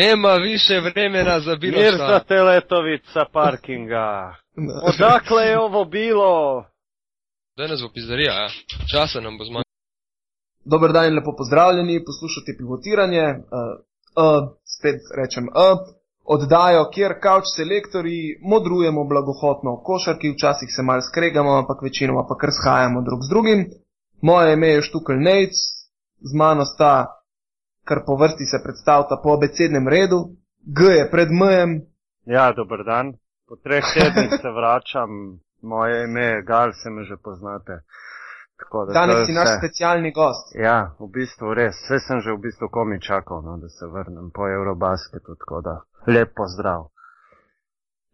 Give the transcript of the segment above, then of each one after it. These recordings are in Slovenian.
Nema više vremena za bilo Mir šta. za teletovica parkinga. Odakle je ovo bilo? Danes bo pizzerija, ja. Časa nam bo zmanjkalo. Dober dan in lepo pozdravljeni, poslušate pivotiranje. Uh, uh, spet rečem, uh, oddajo, kjer kavč selektori modrujemo blagohotno o košarki, včasih se mal skregamo, ampak večinoma pa kar shajamo drug z drugim. Moje ime je Štukl Nejc, z mano sta, kar po vrsti se predstavlja po abecednem redu, G je pred M, Ja, dober dan. Po treh tednih se vračam. Moje ime je Gal, se me že poznate. Tako da to danes si naš specialni gost. Ja, v bistvu res. Vse sem že v bistvu komi čakal, no, da se vrnem po Eurobasketu, tako da lep pozdrav.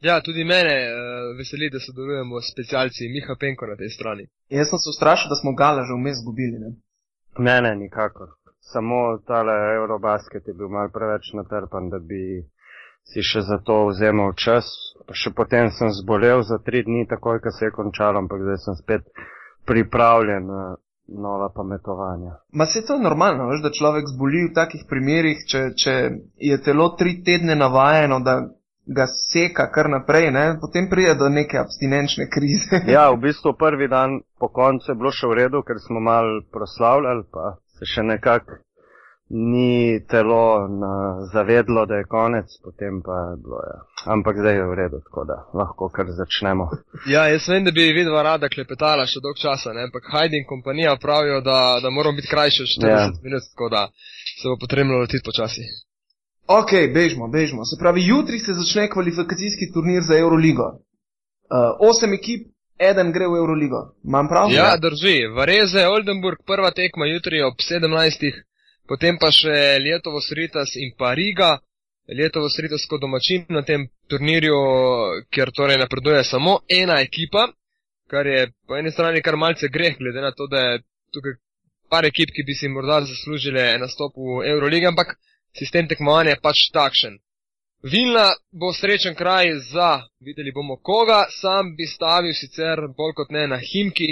Ja, tudi mene uh, veseli, da sodelujemo s specialci Miha Penko na tej strani. Jaz sem se ustrašil, da smo Gala že vmes zgubili. Ne? Ne, ne, nikakor. Samo tale Eurobasket je bil mal preveč natrpan, da bi si še za to vzemal čas. Pa še potem sem zbolel za tri dni, takoj, ko se je končalo, ampak zdaj sem spet pripravljen na nova pametovanja. Ma se to je normalno, veš, da človek zboli v takih primerih, če, če je telo tri tedne navajeno, da ga seka kar naprej, ne? potem pride do neke abstinenčne krize. Ja, v bistvu prvi dan po koncu je bilo še v redu, ker smo mal proslavljali, pa se še nekako ni telo na, zavedlo, da je konec, potem pa je bilo, ja. Ampak zdaj je v redu, tako da lahko kar začnemo. Ja, jaz vem, da bi vidva rada klepetala še dolg časa, ne? ampak Heidi in kompanija pravijo, da, da moramo biti krajši od 40 Ja. minut, tako da se bo potrebno lotiti počasi. Ok, bežmo, bežmo. Se pravi, jutri se začne kvalifikacijski turnir za Euroligo. Uh, osem ekip, eden gre v Euroligo. Imam prav? Ja, drži. Vareze, Oldenburg, prva tekma jutri ob 17. Potem pa še Lietovo Sritas in pa Riga. Lietovo Sritas kot domačin na tem turnirju, kjer torej napreduje samo ena ekipa, kar je po eni strani kar malce greh, glede na to, da je tukaj par ekip, ki bi si morda zaslužile nastop v Euroligi, ampak sistem tekmovanja je pač takšen. Vilna bo srečen kraj za, videli bomo koga, sam bi stavil sicer bolj kot ne na Himki,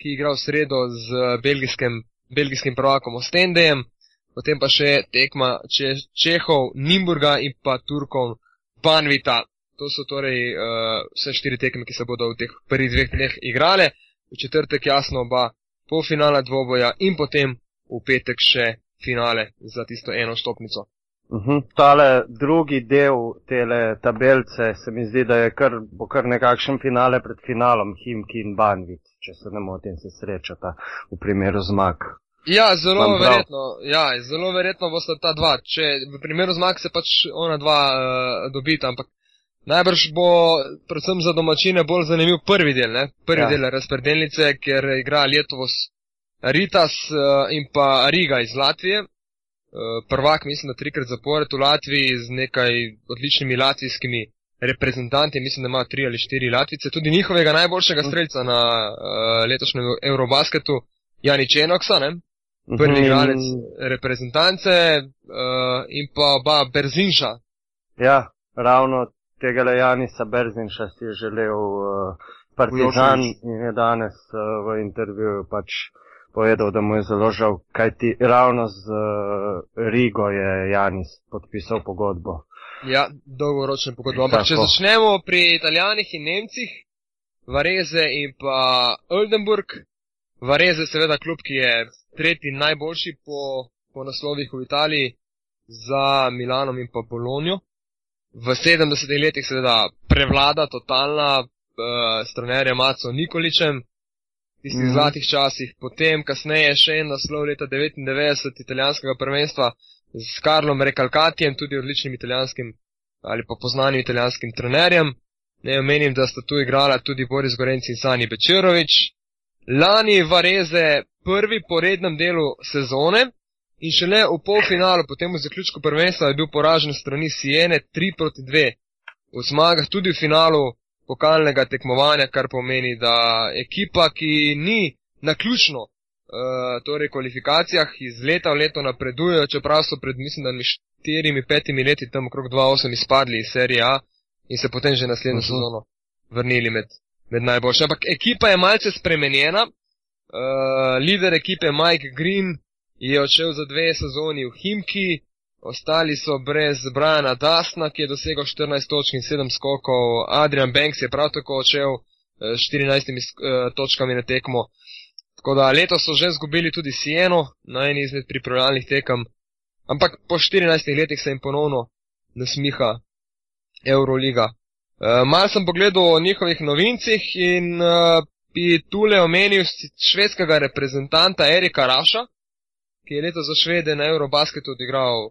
ki igra v sredo z belgijskim, belgijskim prvakom Ostendejem, potem pa še tekma če, Čehov, Nimburga in pa Turkov Banvita. To so torej uh, vse štiri tekme, ki se bodo v teh prvih dveh dneh igrale. V četrtek jasno oba polfinala dvoboja in potem v petek še finale za tisto eno stopnico. Uhum. Tale drugi del tele tabelce se mi zdi, da je kar, bo kar nekakšen finale pred finalom Himki in Banvit, če se ne motim, se srečata v primeru zmag. Ja, zelo verjetno, ja, zelo verjetno bosta ta dva. Če v primeru zmag se pač ona dva uh, dobita, ampak najbrž bo predvsem za domačine bolj zanimiv prvi del, ne? Prvi Ja. del razpredelnice, ker igra Lietovos Ritas uh, in pa Riga iz Latvije. Uh, prvak, mislim, da trikrat zapored v Latviji z nekaj odličnimi latvijskimi reprezentanti, mislim, da ima tri ali štiri Latvice, tudi njihovega najboljšega streljca na uh, letošnjem Eurobasketu, Jani Čenoksa, ne? prvi Mhm. igralec reprezentance uh, in pa oba Berzinša. Ja, ravno tega Janisa Berzinša si je želel uh, Partizan in je danes uh, v intervjuju pač povedal, da mu je zelo žal, kajti ravno z uh, Rigo je Janis podpisal pogodbo. Ja, dolgoročne pogodbe. Ampak če začnemo pri Italijanih in Nemcih, Vareze in pa Oldenburg. Vareze seveda klub, ki je tretji najboljši po, po naslovih v Italiji za Milanom in pa Bolonjo. V 70-ih letih seveda prevlada totalna uh, s trenerjem Maco Nikoličem, tistih mm. zlatih časih, potem kasneje še en naslov leta 99 italijanskega prvenstva z Karlom Recalcatijem, tudi odličnim italijanskim ali pa poznanim italijanskim trenerjem. Ne omenim, da sta tu igrala tudi Boris Gorenci in Sani Bečerovič. Lani Vareze prvi po rednem delu sezone in šele v polfinalu, potem v zaključku prvenstva je bil poražen strani Siene 3 proti 2. V zmagah tudi v finalu pokalnega tekmovanja, kar pomeni, da ekipa, ki ni naključno uh, torej kvalifikacijah iz leta v leto napredujejo, čeprav so pred, mislim, da štirimi, petimi leti tam okrog 2-8 izpadli iz serije A in se potem že naslednjo uh Mhm. -huh. sezono vrnili med, med najboljše. Ampak ekipa je malce spremenjena. Uh, lider ekipe Mike Green je odšel za dve sezoni v Himki, ostali so brez Briana Dastna, ki je dosegel 14 točk in 7 skokov, Adrian Banks je prav tako odšel s 14 točkami na tekmo. Tako da letos so že zgubili tudi Sieno na eni izmed pripravljalnih tekem, ampak po 14 letih se jim ponovno nasmiha Euroliga. Uh, mal sem pogledal o njihovih novincih in uh, bi tule omenil švedskega reprezentanta Erika Raša, ki je leto za Švede na Eurobasketu odigral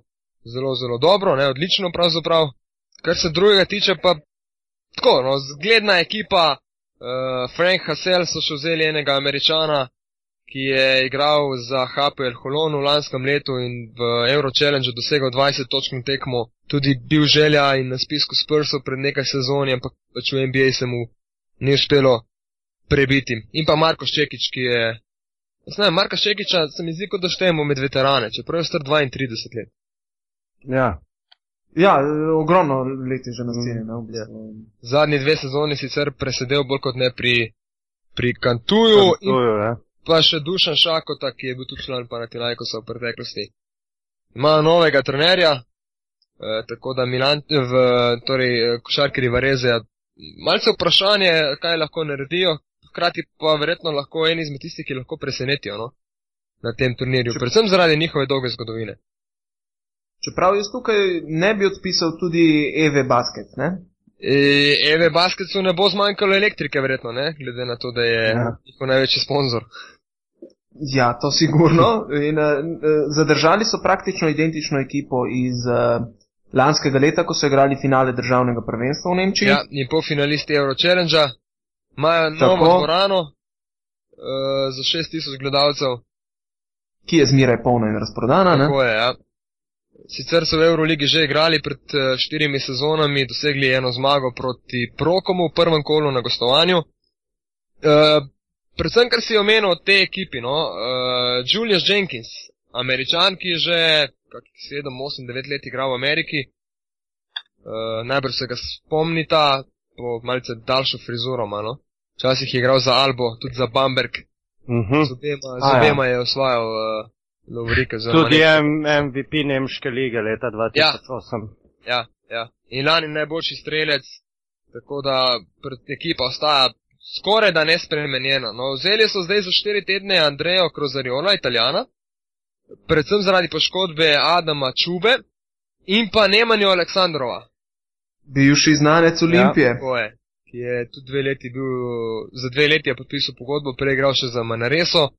zelo, zelo dobro, ne odlično pravzaprav. Kar se drugega tiče pa tako, no, zgledna ekipa, uh, Frank Hassel so še vzeli enega američana, ki je igral za HPL Holon v lanskem letu in v Euro Challenge dosegel 20 točk na tekmo, tudi bil želja in na spisku Spursov pred nekaj sezoni, ampak pač v NBA se mu ni uspelo prebiti. In pa Marko Ščekič, ki je. Znam, Marka Ščekiča se mi zdi, kot da štejemo med veterane, čeprav je star 32 let. Ja. Ja, ogromno leti že na sceni. Mm. Ja. Zadnji dve sezoni sicer presedel bolj kot ne pri, pri Kantuju. Kantuju, ja. Pa še Dušan Šakota, ki je bil tudi član Panatinajkosa v preteklosti. Ima novega trenerja, eh, tako da Milan, v, torej, košarkiri Varezeja. Malce vprašanje, kaj lahko naredijo, hkrati pa verjetno lahko en izmed tistih, ki lahko presenetijo no, na tem turnirju, predvsem zaradi njihove dolge zgodovine. Čeprav jaz tukaj ne bi odpisal tudi Eve Basket, ne? E, Eve Basketsu ne bo zmanjkalo elektrike, verjetno, ne? glede na to, da je ja. njihov največji sponzor. Ja, to sigurno. In, uh, zadržali so praktično identično ekipo iz uh, lanskega leta, ko so igrali finale državnega prvenstva v Nemčiji. Ja, in po finalisti Euro Challenge imajo novo dvorano uh, za 6000 gledalcev. Ki je zmeraj polna in razprodana. Tako ne? je, ja. Sicer so v Euroligi že igrali pred eh, štirimi sezonami, dosegli eno zmago proti Prokomu v prvem kolu na gostovanju. Uh, predvsem, kar si omenil od te ekipi, no, uh, Julius Jenkins, američan, ki je že 7, 8, 9 let igral v Ameriki, uh, najbrž se ga spomnita po malce daljšo frizuro, no. Včasih je igral za Albo, tudi za Bamberg. Uh -huh. Z obema, z obema je osvajal. Uh, Lovrike, Tudi MVP Nemške lige leta 2008. Ja, ja, ja. In lani najboljši strelec, tako da ekipa ostaja skoraj da nespremenjena. No, vzeli so zdaj za štiri tedne Andrejo Krozariola, italijana, predvsem zaradi poškodbe Adama Čube in pa Nemanjo Aleksandrova. Bivši znanec Olimpije. Ja, je, ki je tudi dve leti bil, za dve leti je podpisal pogodbo, prej igral še za Manareso.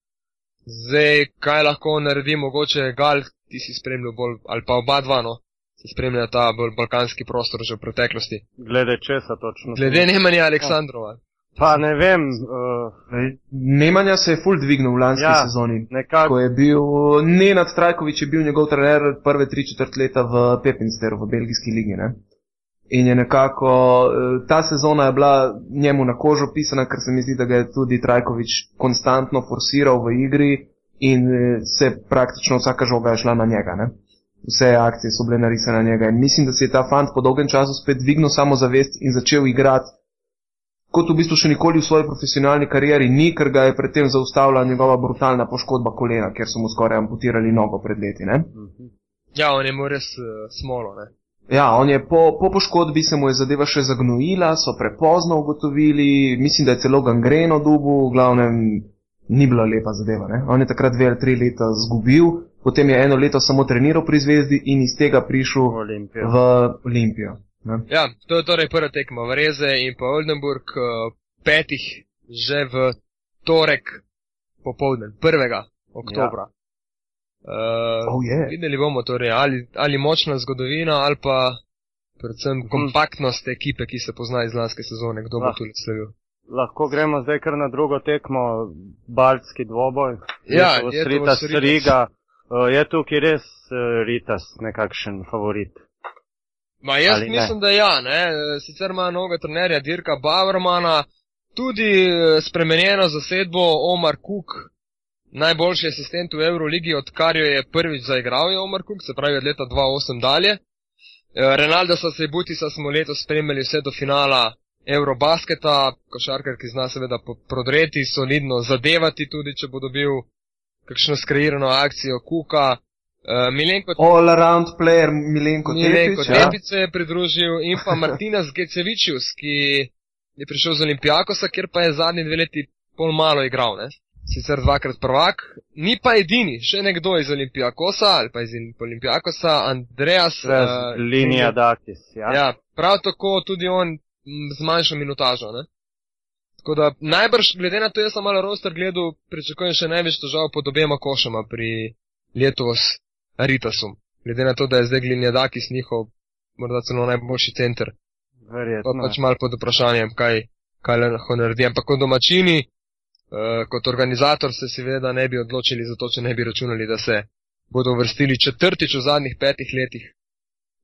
Zdaj, kaj lahko naredi, mogoče Gal, ti si spremljal bolj, ali pa oba dva, no, si spremljal ta bolj balkanski prostor že v preteklosti. Glede česa točno? Glede Nemanja Aleksandrova. Pa ne vem. Uh... Nemanja se je full dvignil v lanski ja, sezoni. Nekako. Ko je bil, Nenad Trajkovič je bil njegov trener prve tri četrt leta v Pepinsteru, v belgijski ligi, ne? In je nekako, eh, ta sezona je bila njemu na kožo pisana, ker se mi zdi, da ga je tudi Trajkovič konstantno forsiral v igri in eh, se praktično vsaka žoga je šla na njega. Ne? Vse akcije so bile narisane na njega in mislim, da se je ta fant po dolgem času spet dvignil samozavest in začel igrati kot v bistvu še nikoli v svoji profesionalni karieri ni, ker ga je predtem zaustavila njegova brutalna poškodba kolena, ker so mu skoraj amputirali nogo pred leti. Ne? Ja, on je mu res uh, smolo. Ja, on je po, po poškodbi se mu je zadeva še zagnojila, so prepozno ugotovili, mislim, da je celo gangreno dubu, v glavnem ni bila lepa zadeva. Ne? On je takrat dve ali tri leta zgubil, potem je eno leto samo treniral pri zvezdi in iz tega prišel Olimpijo. v Olimpijo. Ne? Ja, to je torej prva tekma v Reze in pa Oldenburg, uh, petih že v torek popovdne, 1. oktobra. Ja. Uh, oh, yeah. Videli bomo torej, ali, ali močna zgodovina, ali pa predvsem mm. kompaktnost ekipe, ki se pozna iz lanske sezone, kdo Lah. bo tu nasledil. Lahko gremo zdaj kar na drugo tekmo, Baltski dvoboj. Ja, je Ritas Riga. Uh, je tukaj res uh, Ritas nekakšen favorit? Ma jaz ali mislim, ne? da ja, ne. Sicer ima novega trenerja Dirka Bavermana, tudi spremenjeno zasedbo Omar Cook, najboljši asistent v Euroligi, odkar jo je prvič zaigral, je Omar Cook, se pravi od leta 2008 dalje. Eh, Renaldo sa se Butisa smo letos spremljali vse do finala Eurobasketa, košarkar, ki zna seveda prodreti, solidno zadevati tudi, če bo dobil kakšno skreirano akcijo Kuka. Uh, Milenko, All around player Milenko, Milenko Tepić, ja. Tepić se je pridružil in pa Martinas Gecevičius, ki je prišel z Olimpijakosa, kjer pa je zadnji dve leti pol malo igral, ne? Sicer dvakrat prvak, ni pa edini, še nekdo iz Olimpijakosa ali pa iz Olimpijakosa, Andreas. Brez Uh, linija Datis, ja. ja, prav tako tudi on z manjšo minutažo, ne? Tako da najbrž, glede na to, jaz sem malo roster gledal, pričakujem še največ težav pod obema košama pri Letovos Ritasom. Glede na to, da je zdaj Glinjadakis njihov morda celo najboljši center. Verjetno. pač malo pod vprašanjem, kaj, kaj lahko naredi. Ampak kot domačini, uh, kot organizator se seveda ne bi odločili za to, če ne bi računali, da se bodo uvrstili četrtič v zadnjih petih letih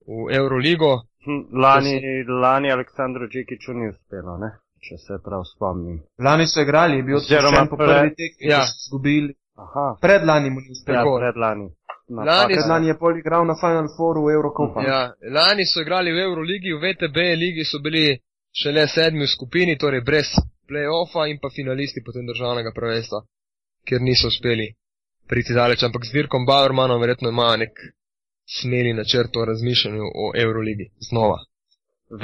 v Euroligo. Hm, Lani, lani Aleksandru Džikiču ni uspelo, ne? če se prav spomnim. Lani so igrali, je bil Oziroma odpuščen po pre- prvi tekmi, Ja. ja. so izgubili. Aha, Predlani mu ni uspelo. ja, Tako. predlani. Lani Napaka. Predlani je pol igral na Final Fouru Eurocopa. Ja, lani so igrali v Euroligi, v VTB ligi so bili šele sedmi v skupini, torej brez play-offa in pa finalisti potem državnega prvenstva, ker niso uspeli priti daleč, ampak z Dirkom Bauermanom verjetno ima nek smeli načrt o razmišljanju o Euroligi. Znova.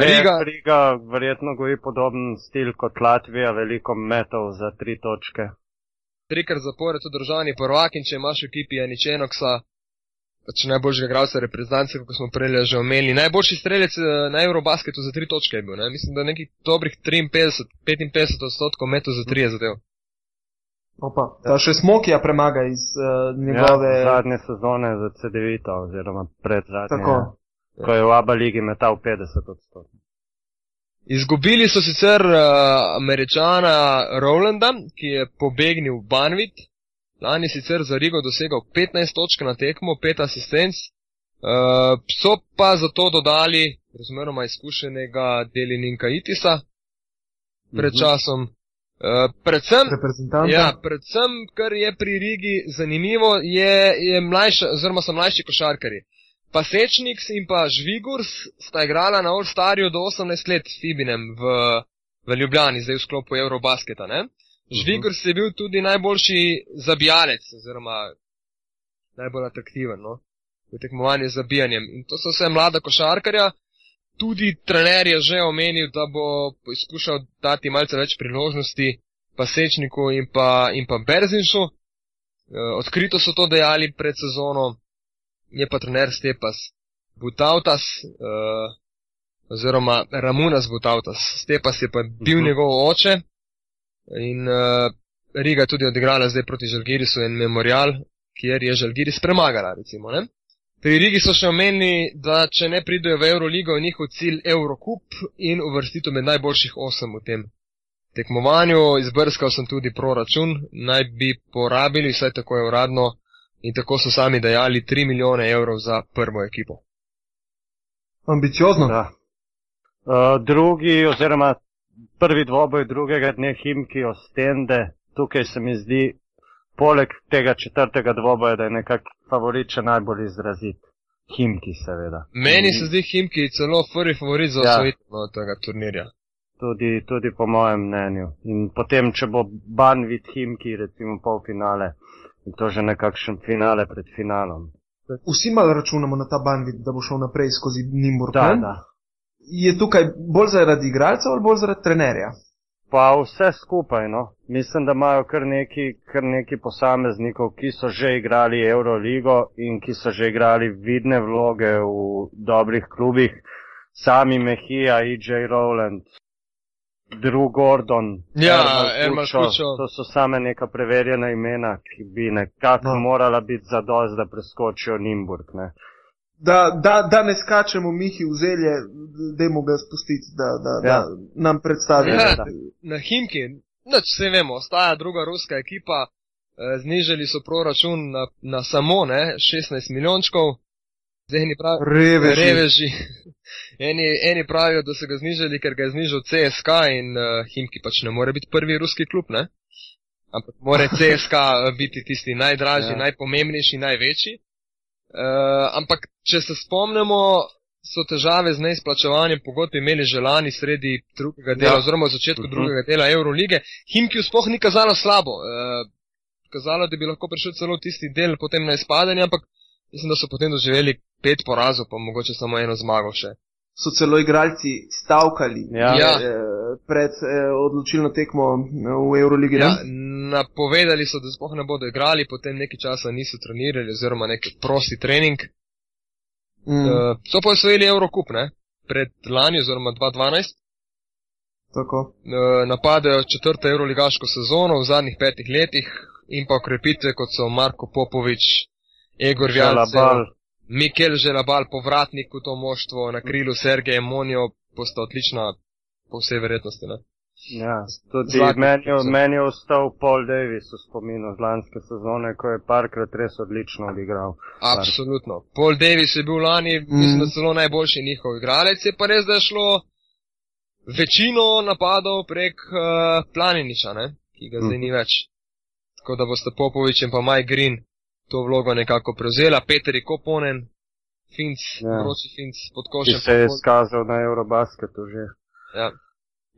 Riga. Riga. Verjetno goji podoben stil kot Latvija, veliko metov za tri točke. Trikrat zapored so državni prvak in če imaš v ekipi Aničenoksa, pač najboljšega igralca reprezentance, kot smo prej že omenili, najboljši strelec eh, na Eurobasketu za tri točke je bil, ne? mislim, da nekih dobrih 53, 55 odstotkov metov za tri je zadev. Opa, da še Smokija premaga iz uh, njegove. Ja, zadnje sezone za CD-vito oziroma pred zadnje. Tako. Ko je v Aba ligi metal 50 odstotkov. Izgubili so sicer uh, američana Rowlanda, ki je pobegnil v Banvit. Lani sicer za Rigo dosegal 15 točk na tekmo, 5 asistenc. Uh, so pa zato dodali razmeroma izkušenega Delininka Itisa pred Mhm. časom. Uh, predvsem, ja, predvsem, kar je pri Rigi zanimivo, je, je mlajša, oziroma so mlajši košarkari. Pasečnik in pa Žvigurs sta igrala na All-Starju do 18 let s Fibinem v, v Ljubljani, zdaj v sklopu Eurobasketa. Ne? Žvigurs je bil tudi najboljši zabijalec, oziroma najbolj atraktiven no? v tekmovanju z zabijanjem. In to so vse mlada košarkarja. Tudi trener je že omenil, da bo poskušal dati malce več priložnosti Pasečniku in pa, in pa Berzinšu. E, odkrito so to dejali pred sezono je pa trener Stepas Butautas, uh, oziroma Ramunas Butautas. Stepas je pa bil Mhm. njegov oče in uh, Riga je tudi odigrala zdaj proti Žalgirisu en memorial, kjer je Žalgiris premagala, recimo. Ne? Pri Rigi so še omenili, da če ne pridejo v Euroligo, je njihov cilj Eurocup in uvrstitev med najboljših osem v tem tekmovanju. Izbrskal sem tudi proračun, naj bi porabili, vsaj tako je uradno, in tako so sami dajali 3 milijone evrov za prvo ekipo. Ambiciozno. Da. Uh, drugi oziroma prvi dvoboj drugega dne Himki Ostende, tukaj se mi zdi, poleg tega četrtega dvoboja, da je nekako favorit še najbolj izrazit. Himki seveda. Meni se zdi Himki celo prvi favorit za Ja. osvojitev no, tega turnirja. Tudi, tudi po mojem mnenju. In potem, če bo Banvit Himki, recimo polfinale, je to že nekakšen finale pred finalom. Vsi malo računamo na ta bandit, da bo šel naprej skozi Nimburg. Da, da. Je tukaj bolj zaradi igralcev ali bolj zaradi trenerja? Pa vse skupaj, no. Mislim, da imajo kar neki, kar neki posameznikov, ki so že igrali Euroligo in ki so že igrali vidne vloge v dobrih klubih. Sami Mehija, E.J. Rowland, Drew Gordon, Ja, Kučo. To so same neka preverjena imena, ki bi nekako no. morala biti zadost, da preskočijo Nimburg. Ne. Da, da, da ne skačemo Mihi v zelje, dajmo ga spustiti, da, da, ja. Da nam predstavi. Ja, da. na Himki, noč vse vemo, ostaja druga ruska ekipa, eh, znižali so proračun na, na samo ne, 16 milijončkov. Zdaj eni pravijo, Reveži. reveži. eni, eni pravijo, da so ga znižali, ker ga je znižal CSK in uh, Himki pač ne more biti prvi ruski klub, ne? Ampak mora CSK biti tisti najdražji. Ja. najpomembnejši, največji. Uh, ampak, če se spomnimo, so težave z neizplačevanjem pogodb imeli že lani sredi drugega dela, Ja. oziroma v začetku uh Mhm. -huh. drugega dela Eurolige. Himkiju sploh ni kazalo slabo. Uh, kazalo, da bi lahko prišel celo tisti del potem na izpadanje, ampak mislim, da so potem doživeli pet porazov, pa mogoče samo eno zmago še. So celo igralci stavkali Ja. Ja. eh, pred eh, odločilno tekmo eh, v Euroligi. Ja, napovedali so, da sploh ne bodo igrali, potem nekaj časa niso trenirali oziroma nek prosti trening. Mm, Uh, so pa osvojili Eurocup, ne? Pred lani oziroma 2012. tako. Uh, napadajo četrto euroligaško sezono v zadnjih petih letih in pa okrepitve, kot so Marko Popovič, Egor Žalabal. Mikel Želabal, povratnik v to moštvo, na krilu Sergej Monijo, posta odlična, po vsej verjetnosti. Ne? Ja, tudi Zlati meni, je- meni je ostal Paul Davis v spominu z lanske sezone, ko je parkrat res odlično odigral. Absolutno. Paul Davis je bil lani, mm. mislim, da celo najboljši njihov igralec, je pa res, da je šlo večino napadov prek uh, Planiniča, ne? ki ga zdaj ni več. Tako da boste Popovič in pa Mike Green to vlogo nekako prevzela, Peter Koponen, Finc, Ja. ja. vroči Finc pod Ki košem. se je izkazal na Eurobasketu že. Ja.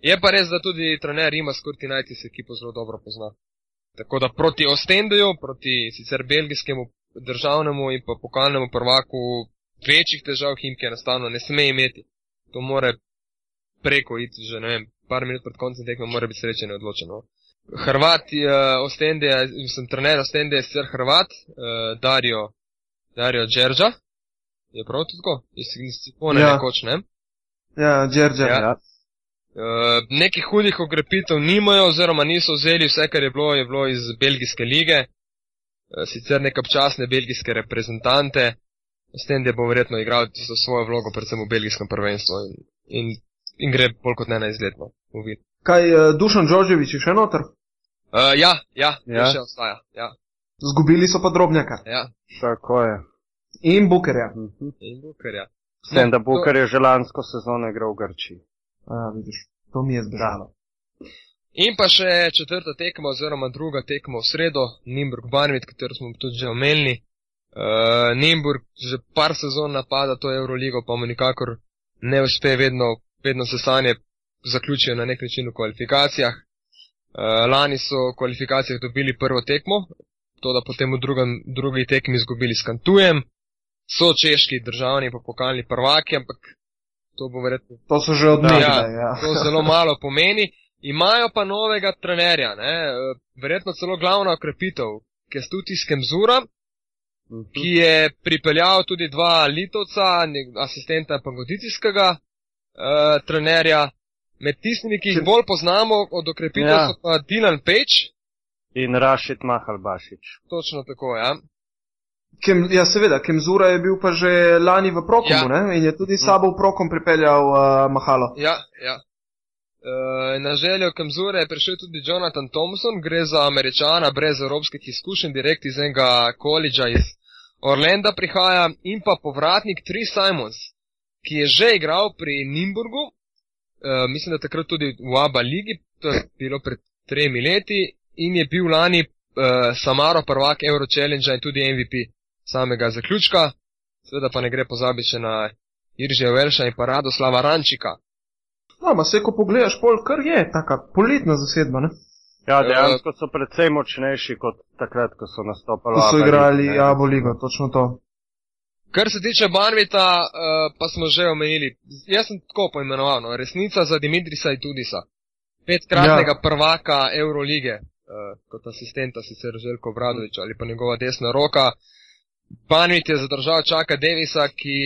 Je pa res, da tudi trener ima Skurtinajti se ekipo zelo dobro pozna. Tako da proti Ostendeju, proti sicer belgijskemu državnemu in pa pokalnemu prvaku večjih težav Himke enostavno ne sme imeti. To more preko iti že, ne vem, par minut pred koncem tekme mora biti srečen in odločeno. Hrvat je Ostende, mislim, trener Ostende je sicer Hrvat, uh, Dario, Dario Džerža. Je prav tako? Iz Signifone Ja. nekoč, ne? Ja, Džerdžer. Ja. Ja. Uh, nekih hudih okrepitev nimajo, oziroma niso vzeli vse, kar je bilo, je bilo iz belgijske lige, uh, sicer neke občasne belgijske reprezentante, s tem, da bo verjetno igral tisto svojo vlogo, predvsem v belgijskem prvenstvu in, in, in gre bolj kot ne na izletno. Kaj, uh, Dušan Đorđević je še noter? Uh, ja, ja, Ja. ja, še ostaja. Ja, Zgubili so pa drobnjaka. ja. Tako je. In Bukerja. Mhm. In Bukarja. S tem, da Bukar je že lansko sezono igral v Grčiji. A, vidiš, to mi je zbežalo. In pa še četrta tekma oziroma druga tekma v sredo, Nimburg Banvit, katero smo tudi že omenili. Uh, Nimburg že par sezon napada to Euroligo, pa mu nikakor ne uspe, vedno, vedno se sanje zaključijo na nek način v kvalifikacijah. Uh, lani so v kvalifikacijah dobili prvo tekmo, to da potem v drugem, drugi tekmi izgubili s Kantujem. So češki državni pa pokalni prvaki, ampak to bo verjetno To so že od Ja. Ja, to zelo malo pomeni. Imajo pa novega trenerja, ne? eh, verjetno celo glavna okrepitev, Kestutis Kemzura, Mhm. ki je pripeljal tudi dva litovca, asistenta pangodicijskega uh, trenerja. Med tistimi, ki jih Če- bolj poznamo od okrepitev, Ja. so pa Dylan Page, In Rašid Mahalbašič. točno tako, ja. Kem, ja, seveda, Kemzura je bil pa že lani v Prokomu Ja. ne? in je tudi s sabo v Prokom pripeljal uh, Mahalo. Ja, ja. E, na željo Kamzure je prišel tudi Jonathan Thompson, gre za američana brez evropskih izkušenj, direkt iz enega koledža iz Orlanda prihaja in pa povratnik Tri Simons, ki je že igral pri Nimburgu, e, mislim, da takrat tudi v ABA ligi, to je bilo pred tremi leti in je bil lani e, Samaro prvak Euro Challenge in tudi MVP samega zaključka. Seveda pa ne gre pozabiti še na Iržija Velša in pa Radoslava Rančika. No, ma se, ko pogledaš, pol kar je, taka poletna zasedba, ne? Ja, dejansko so precej močnejši kot takrat, ko so nastopali. Ko so v ABA igrali. Abo ligo, točno to. Kar se tiče Banvita, uh, pa smo že omenili. Jaz sem tako poimenoval, no, resnica za Dimitrisa Itudisa. Petkratnega ja. prvaka Eurolige, uh, kot asistenta sicer Željko Bradovič ali pa njegova desna roka. Banvit je zadržal čaka Devisa, ki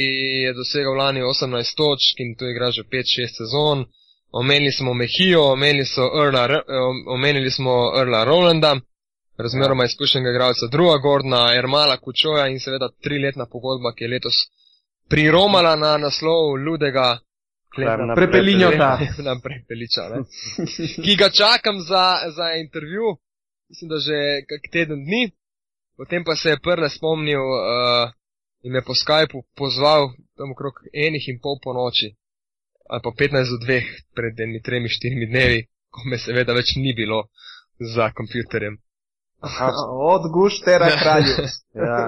je dosegal lani 18 točk in tu igra že 5-6 sezon. Omenili smo Mehijo, omenili, so Erla, eh, omenili smo Erla Rolanda, razmeroma izkušenega igralca druga Gordona, Ermala Kučoja in seveda triletna pogodba, ki je letos priromala na naslov ludega Prepelinjota. na prepeliča, ne? ki ga čakam za, za intervju, mislim, da že kak teden dni. Potem pa se je prle spomnil uh, in me po Skypu pozval tam okrog enih in pol po noči, ali pa 15 do 2 pred enimi tremi, štirimi dnevi, ko me seveda več ni bilo za kompjuterjem. Aha, Od guštera kralju. ja,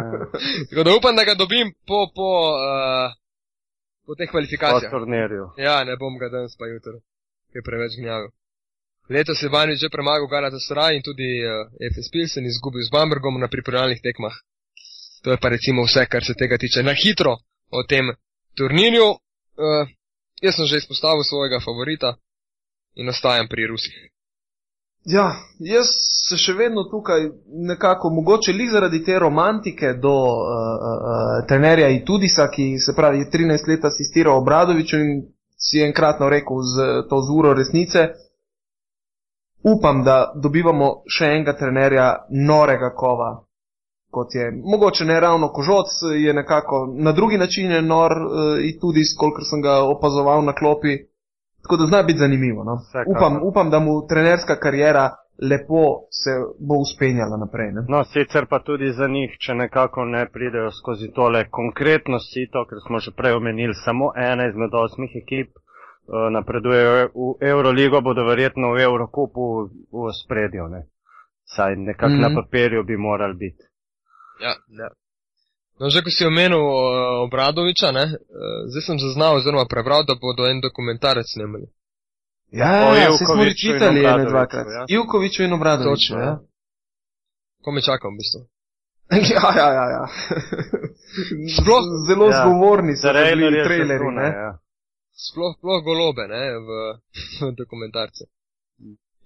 Tako da upam, da ga dobim po, po, uh, po teh po kvalifikacijah. turnirju. Ja, ne bom ga danes pa jutro, ker je preveč gnjavil. Letos je Banvit že premagal Galatasaray in tudi uh, FS Pilsen izgubil z Bambergom na pripravljalnih tekmah. To je pa recimo vse, kar se tega tiče. Na hitro o tem turnirju. Uh, jaz sem že izpostavil svojega favorita in ostajam pri Rusih. Ja, jaz se še vedno tukaj nekako, mogoče li zaradi te romantike do uh, uh, trenerja Itudisa, ki se pravi 13 let asistira Obradoviču in si enkratno rekel z to zuro resnice, upam, da dobivamo še enega trenerja norega kova, kot je mogoče ne ravno kožoc, je nekako na drugi način je nor uh, Itudis, kolikor sem ga opazoval na klopi. Tako da zna biti zanimivo. No? Upam, upam, da mu trenerska karijera lepo se bo uspenjala naprej. Ne? No, sicer pa tudi za njih, če nekako ne pridejo skozi tole konkretno sito, ker smo že prej omenili, samo ena izmed osmih ekip uh, napredujejo v Euroligo, bodo verjetno v Eurokupu v spredju. Ne? Saj nekako mm -hmm. na mhm. papirju bi morali biti. Ja, ja. No, že ko si omenil uh, Obradoviča, ne, uh, zdaj sem zaznal oziroma prebral, da bodo en dokumentarec snemali. Ja, ja, ja se smo čitali ene dvakrat. Ja. Ivkoviču in Obradoviču. Ja. Ko me čakam, v bistvu. ja, ja, ja. ja. Sploh zelo ja. zgovorni so bili traileri. Ja. Sploh, sploh golobe ne, v, v dokumentarce.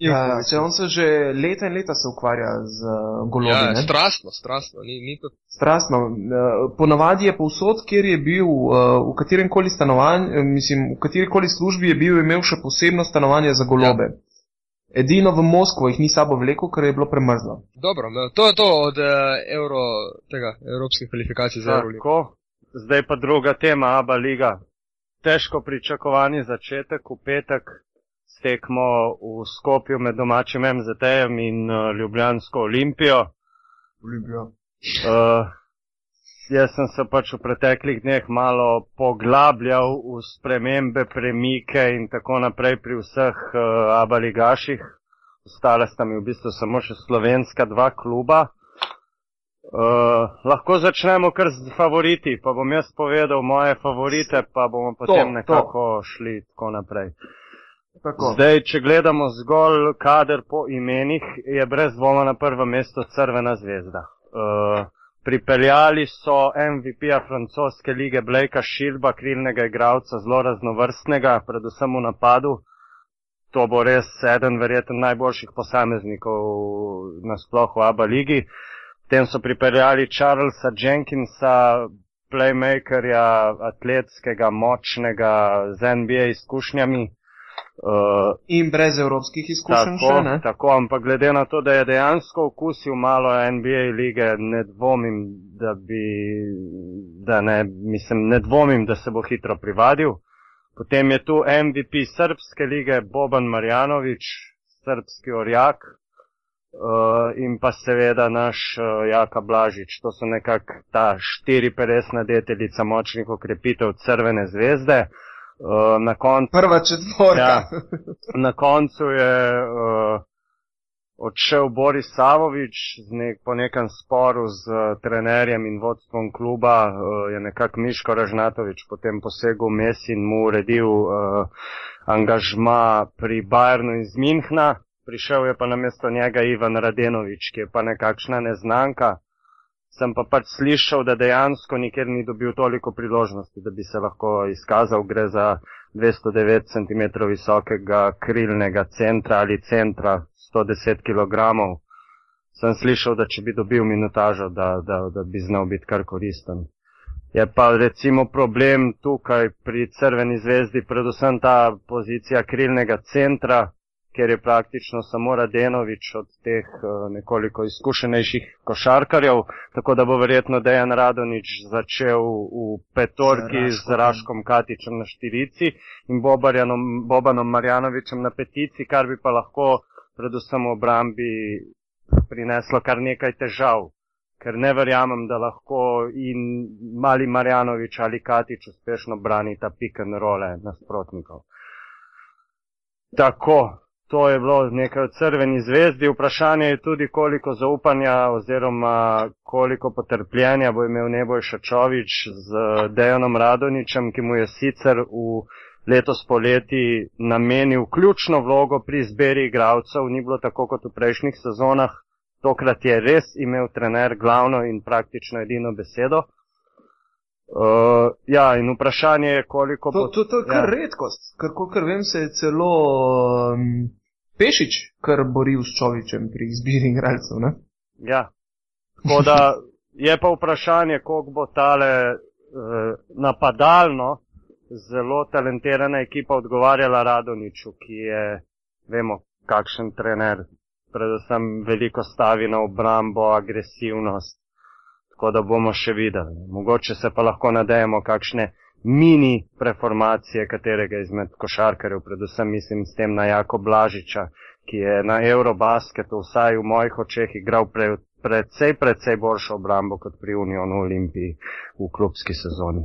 Ja, če on se že leta in leta se ukvarja z uh, golobi. Ja, strastno, strastno. Ni, ni to... Strastno. Uh, ponavadi je povsod, kjer je bil, uh, v katerem koli stanovanju, mislim, v kateri koli službi je bil, imel še posebno stanovanje za golobe. Ja. Edino v Moskvo jih ni sabo vlekel, ker je bilo premrzlo. Dobro, to je to od uh, euro, tega, evropskih kvalifikacij za Euroligo. Zdaj pa druga tema, Aba Liga. Težko pričakovani začetek v petek tekmo v Skopju med domačim MZT-jem in uh, Ljubljansko Olimpijo. Olimpijo. Uh, jaz sem se pač v preteklih dneh malo poglabljal v spremembe, premike in tako naprej pri vseh uh, abaligaših. Ostale sta mi v bistvu samo še slovenska dva kluba. Uh, lahko začnemo kar z favoriti, pa bom jaz povedal moje favorite, pa bomo potem to, nekako to. šli tako naprej. Tako. Zdaj, če gledamo zgolj kader po imenih, je brez dvoma na prvem mestu Crvena zvezda. Uh, pripeljali so MVP-ja francoske lige Blakea Šilba, krilnega igralca, zelo raznovrstnega, predvsem v napadu. To bo res eden verjeten najboljših posameznikov na splohu v ABA ligi. Potem so pripeljali Charlesa Jenkinsa, playmakerja, atletskega, močnega, z NBA izkušnjami. Uh, in brez evropskih izkušenj tako, še ne. Tako, ampak glede na to, da je dejansko okusil malo NBA lige, ne dvomim, da bi, da ne, mislim, ne dvomim, da se bo hitro privadil. Potem je tu MVP srpske lige Boban Marjanovič, srpski orjak. Uh, in pa seveda naš uh, Jaka Blažič, to so nekako ta štiri peresna deteljica močnih okrepitev Crvene zvezde. Uh, Uh, na koncu, Prva četvorka. Ja, na koncu je uh, odšel Boris Savovič nek, po nekem sporu z uh, trenerjem in vodstvom kluba, uh, je nekako Miško Ražnatovič potem posegel mes in mu uredil uh, angažma pri Bayernu iz Minhna. Prišel je pa na mesto njega Ivan Radenovič, ki je pa nekakšna neznanka sem pa pač slišal, da dejansko nikjer ni dobil toliko priložnosti, da bi se lahko izkazal. Gre za 209 cm visokega krilnega centra ali centra 110 kg. Sem slišal, da če bi dobil minutažo, da, da, da bi znal biti kar koristen. Je pa recimo problem tukaj pri Crveni zvezdi, predvsem ta pozicija krilnega centra, ker je praktično samo Radenovič od teh eh, nekoliko izkušenejših košarkarjev, tako da bo verjetno Dejan Radonič začel v petorki z Raškom Katičem na štirici in Bobanom Marjanovičem na petici, kar bi pa lahko predvsem v obrambi prineslo kar nekaj težav. Ker ne verjamem, da lahko in mali Marjanovič ali Katič uspešno branita pick and role nasprotnikov. Tako, To je bilo nekaj od crveni zvezdi. Vprašanje je tudi, koliko zaupanja oziroma koliko potrpljenja bo imel Neboj Šačovič z Dejanom Radoničem, ki mu je sicer v letos poleti namenil ključno vlogo pri izberi igralcev. Ni bilo tako kot v prejšnjih sezonah, tokrat je res imel trener glavno in praktično edino besedo. Uh, ja, in vprašanje je, koliko to, bo. To, to je kar ja. redkost, ker kolikor vem, se je celo um, Pešič kar boril s Čovičem pri izbiri igralcev. Ne? Ja. Tako da je pa vprašanje, koliko bo tale uh, napadalno zelo talentirana ekipa odgovarjala Radoniču, ki je, vemo, kakšen trener, predvsem veliko stavi na obrambo, agresivnost tako da bomo še videli. Mogoče se pa lahko nadejemo kakšne mini preformacije katerega izmed košarkarjev, predvsem mislim s tem na Jako Blažiča, ki je na Eurobasketu vsaj v mojih očeh igral pre, predvsej, predvsej boljšo obrambo kot pri Unionu Olimpiji v klubski sezoni.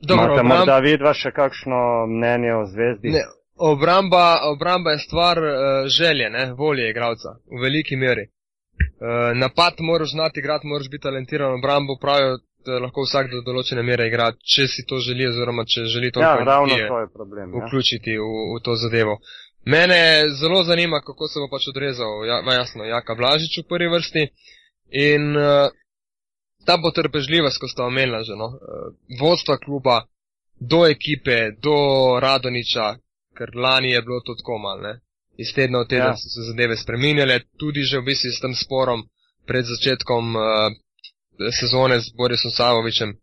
Dobro, Imate obram- morda vidva še kakšno mnenje o zvezdi? Ne, obramba, obramba je stvar uh, želje, ne, volje igralca, v veliki meri. Uh, napad moraš znati igrati, moraš biti talentiran, obrambo pravijo, lahko vsak do določene mere igra, če si to želi, oziroma če želi to ja, problem. Ja. vključiti v, v to zadevo. Mene zelo zanima, kako se bo pač odrezal, ja, ma jasno, Jaka Blažič v prvi vrsti in uh, ta potrpežljivost, ko sta omenila že, no, uh, vodstva kluba, do ekipe, do Radoniča, ker lani je bilo to tako mal, ne. Iz tedna v teden Ja. ja. so se zadeve spreminjale, tudi že v bistvu s tem sporom pred začetkom uh, sezone z Borisom Savovičem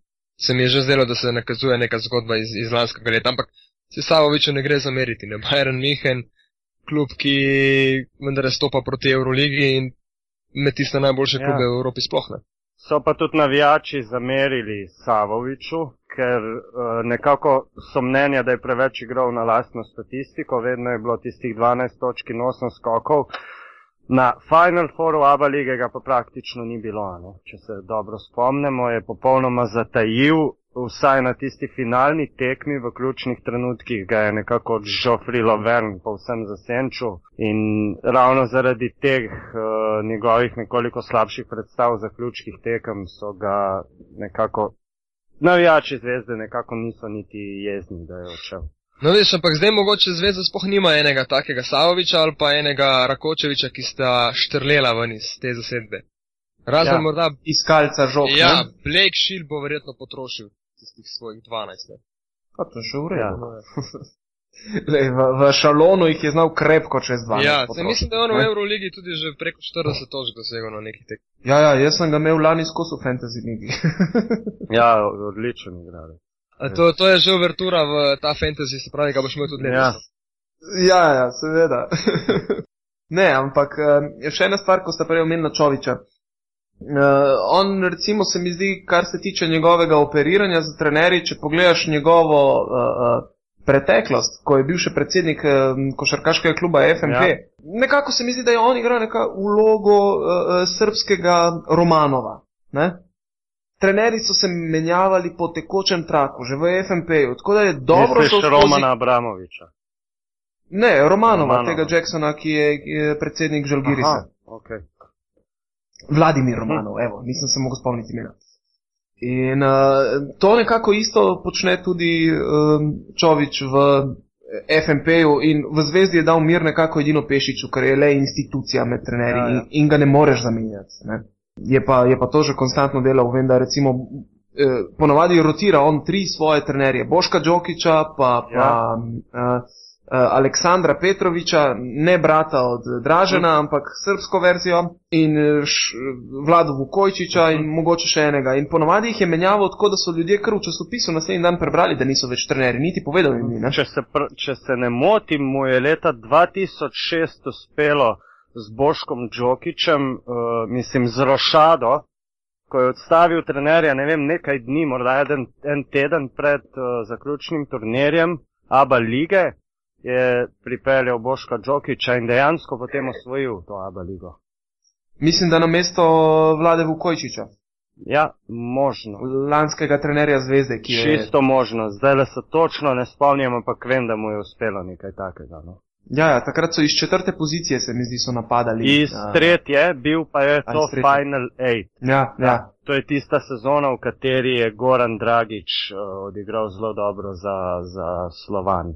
se mi je že zdelo, da se nakazuje neka zgodba iz, iz lanskega leta, ampak se Savoviču ne gre zameriti. Ne? Bayern München, klub, ki vendar stopa proti Euroligi in med tiste najboljše Ja. klube v Evropi sploh ne. So pa tudi navijači zamerili Savoviču, ker uh, nekako so mnenja, da je preveč igral na lastno statistiko, vedno je bilo tistih 12 točk in 8 skokov. Na Final Fouru ABA lige ga pa praktično ni bilo, ne? če se dobro spomnimo, je popolnoma zatajil, vsaj na tisti finalni tekmi v ključnih trenutkih ga je nekako Joffrey Lovern povsem zasenčil in ravno zaradi teh uh, njegovih nekoliko slabših predstav v zaključkih tekem so ga nekako navijači zvezde nekako niso niti jezni, da je odšel. No, veš, ampak zdaj mogoče zvezda sploh nima enega takega Savoviča ali pa enega Rakočeviča, ki sta štrlela ven iz te zasedbe. Razen Ja. morda, Iskalca žog. ja, ne? Blake Shield bo verjetno potrošil tistih svojih 12. Ne? Pa to še v redu. Ja. Lej, v, v šalonu jih je znal krepko čez 12. Ja, se mislim, da je on v? Euroligi tudi že preko 40 točk dosegel na nekih tek. Ja, ja, jaz sem ga imel lani skozi v fantasy ligi. Ja, odličen igralec. To, to je že uvertura v ta fantasy, se pravi, ga boš imel tudi Ja. letos. ja, ja, seveda. ne, ampak eh, je še ena stvar, ko ste prej omenili Čoviča. Uh, on, recimo, se mi zdi, kar se tiče njegovega operiranja za trenerji, če pogledaš njegovo uh, uh, preteklost, ko je bil še predsednik uh, košarkaškega kluba FMP, Ja. ja. nekako se mi zdi, da je on igral neka vlogo uh, srpskega Romanova. Ne? Trenerji so se menjavali po tekočem traku, že v FMP-ju, tako da je dobro Misliš šel skozi- Romana Abramoviča. Ne, Romanova, Romanova. tega Jacksona, ki je, ki je predsednik Žalgirisa. Aha, okay. Vladimir Romanov, evo, nisem se mogel spomniti imena. In uh, to nekako isto počne tudi um, Čovič v FMP-ju in v zvezdi je dal mir nekako edino Pešiču, ker je le institucija med trenerji Ja, ja, ja. ja. in, in ga ne moreš zamenjati. Ne. Je, pa, je pa to že konstantno delal, vem, da recimo eh, ponavadi rotira on tri svoje trenerje, Boška Đokiča, pa, pa Ja. ja. uh, Aleksandra Petroviča, ne brata od Dražena, ampak srpsko verzijo, in eh, š, Vlado Vukojčiča in mogoče še enega. In ponovadi jih je menjavo tako, da so ljudje kar v časopisu naslednji dan prebrali, da niso več trenerji, niti povedali jim ni. Če se, pr če se ne motim, mu je leta 2006 uspelo z Boškom Džokičem, uh, mislim z Rošado, ko je odstavil trenerja, ne vem, nekaj dni, morda en, en teden pred uh, zaključnim turnirjem ABA lige, je pripeljal Boška Džokiča in dejansko potem osvojil to ABA ligo. Mislim, da na mesto Vlade Vukojčiča, Ja, možno. lanskega trenerja zvezde, ki je. Čisto možno. Zdaj le se točno ne spomnim, ampak vem, da mu je uspelo nekaj takega. No. Ja, ja, takrat so iz četrte pozicije, se mi zdi, so napadali. Iz Ja. tretje, bil pa je to. Final Eight. Ja, ja. To je tista sezona, v kateri je Goran Dragič uh, odigral zelo dobro za, za Slovan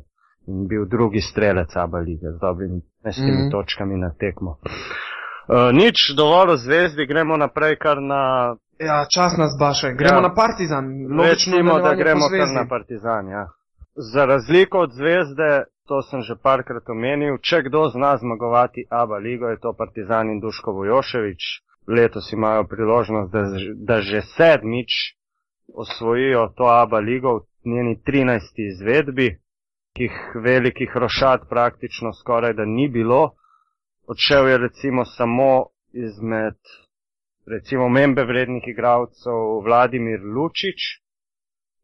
in bil drugi strelec Aba lige z dobrimi 15 mm. -hmm. točkami na tekmo. Uh, nič, dovolj o zvezdi, gremo naprej kar na. Ja, čas nas baše. Gremo ja. na Partizan. Recimo, da gremo kar na Partizan. Ja. Za razliko od zvezde, to sem že parkrat omenil, če kdo zna zmagovati Aba Ligo, je to Partizan in Duško Vojoševič. Letos imajo priložnost, da, da že sedmič osvojijo to Aba Ligo v njeni 13. izvedbi, ki jih velikih rošat praktično skoraj da ni bilo odšel je recimo samo izmed recimo membe vrednih igralcev Vladimir Lučič,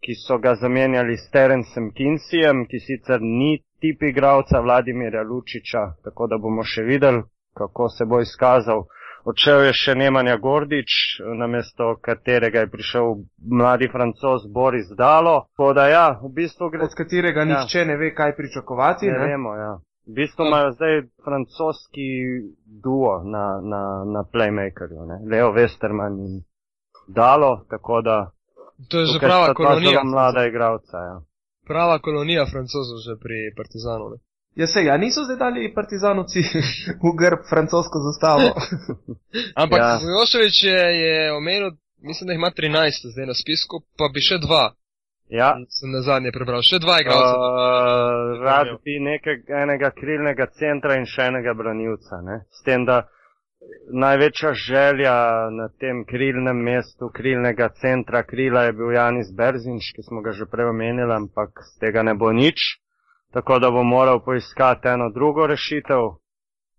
ki so ga zamenjali s Terencem Kinsijem, ki sicer ni tip igralca Vladimirja Lučiča, tako da bomo še videli, kako se bo izkazal. Odšel je še Nemanja Gordič, namesto katerega je prišel mladi francos Boris Dalo. Ja, v bistvu gre... Od katerega ja. nihče ne ve, kaj pričakovati. Ne, ne? vemo, ja. V bistvu imajo zdaj francoski duo na, na, na Playmakerju, ne? Leo Westerman in Dalo, tako da. To je že prava kolonija. Mlada igralca, ja. Prava kolonija francozov že pri Partizanu. Ne? Ja, se, ja, niso zdaj dali partizanovci v grb francosko zastavo. Ampak ja. Joševič je, je omenil, mislim, da ima 13 zdaj na spisku, pa bi še dva. Ja. Sem na zadnje prebral, še dva igralca. Uh, rad bi nekega enega krilnega centra in še enega branilca. Ne? S tem, da največja želja na tem krilnem mestu, krilnega centra krila je bil Janis Berzinš, ki smo ga že prej omenili, ampak z tega ne bo nič. Tako da bo moral poiskati eno drugo rešitev.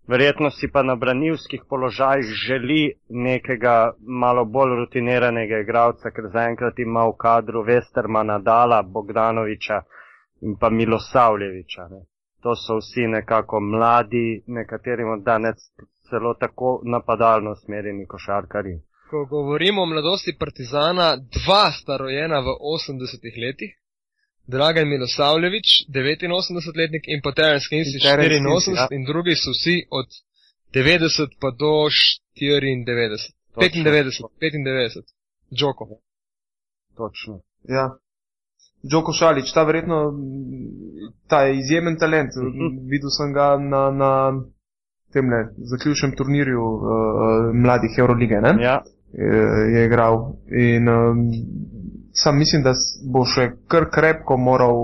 Verjetno si pa na branilskih položajih želi nekega malo bolj rutiniranega igralca, ker zaenkrat ima v kadru Westermana, Dala, Bogdanoviča in pa Milosavljeviča. Ne. To so vsi nekako mladi, nekaterim od danes celo tako napadalno usmerjeni košarkari. Ko govorimo o mladosti Partizana, dva sta rojena v 80-ih letih, Dragan Milosavljevič, 89-letnik in pa Terence Kinsey, 84 ja. in drugi so vsi od 90 pa do 94. 95, 95. Džoko. Točno. Ja. Džoko Šalič, ta verjetno, ta je izjemen talent. Mm -hmm. Videl sem ga na, na tem ne, zaključnem turnirju uh, mladih Eurolige, ne? Ja. Je, je igral. In um, Sam mislim, da bo še kar krepko moral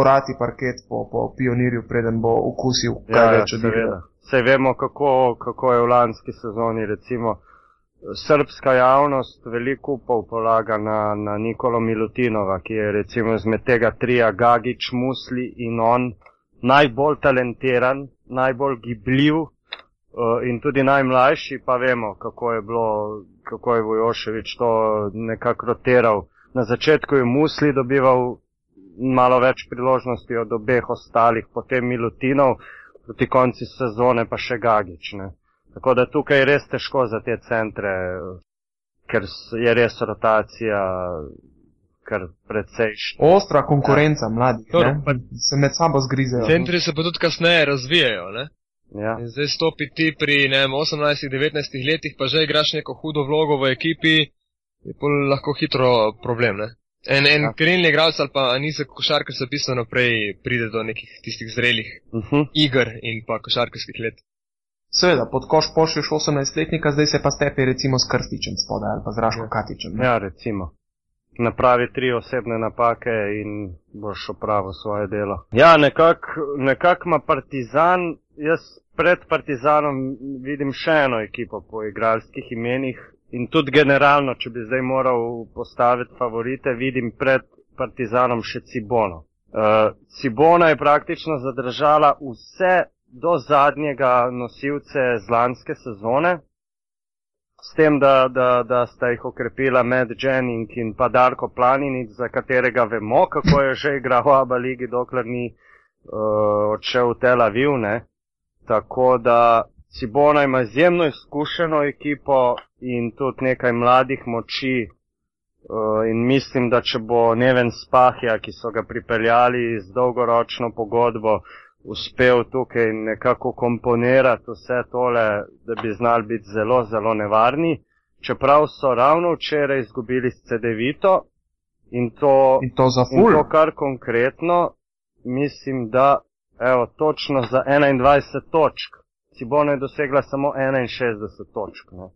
orati parket po, po pionirju, preden bo okusil kaj ja, več od tega. Vse vemo, kako, kako je v lanski sezoni recimo srpska javnost veliko upov polaga na, na Nikolo Milutinova, ki je recimo izmed tega trija Gagič, Musli in on najbolj talentiran, najbolj gibljiv uh, in tudi najmlajši, pa vemo, kako je bilo, kako je Vojoševič to nekako rotiral na začetku je Musli dobival malo več priložnosti od obeh ostalih, potem Milutinov, proti konci sezone pa še Gagič. Ne. Tako da tukaj je res težko za te centre, ker je res rotacija kar precej. Ostra konkurenca ja. mladih, Dobro, se med sabo zgrizejo. Centri se pa tudi kasneje razvijajo. Ne? Ja. Zdaj stopi ti pri 18-19 letih, pa že igraš neko hudo vlogo v ekipi, je lahko hitro problem. Ne? En, en ja. krenilni igralec ali pa nizek košarkar se pisno naprej pride do nekih tistih zrelih uh mhm. -huh. iger in pa košarkarskih let. Seveda, pod koš pošlješ 18-letnika, zdaj se pa stepi recimo s krstičem spodaj ali pa z raško ja. katičem. Ne? Ja, recimo. Napravi tri osebne napake in boš opravil svoje delo. Ja, nekako nekak ima partizan, jaz pred partizanom vidim še eno ekipo po igralskih imenih, In tudi generalno, če bi zdaj moral postaviti favorite, vidim pred Partizanom še Cibono. Uh, Cibona je praktično zadržala vse do zadnjega nosilce zlanske sezone, s tem, da, da, da sta jih okrepila Med Jennings in pa Darko Planinic, za katerega vemo, kako je že igral v Aba ligi, dokler ni uh, odšel v Tel Aviv. Ne? Tako da Cibona ima izjemno izkušeno ekipo in tudi nekaj mladih moči. Uh, in mislim, da če bo Neven Spahja, ki so ga pripeljali z dolgoročno pogodbo, uspel tukaj nekako komponirati vse tole, da bi znali biti zelo, zelo nevarni. Čeprav so ravno včeraj izgubili s CD-vito in to, in to, in to kar konkretno, mislim, da evo, točno za 21 točk Cibona je dosegla samo 61 točk. Ne.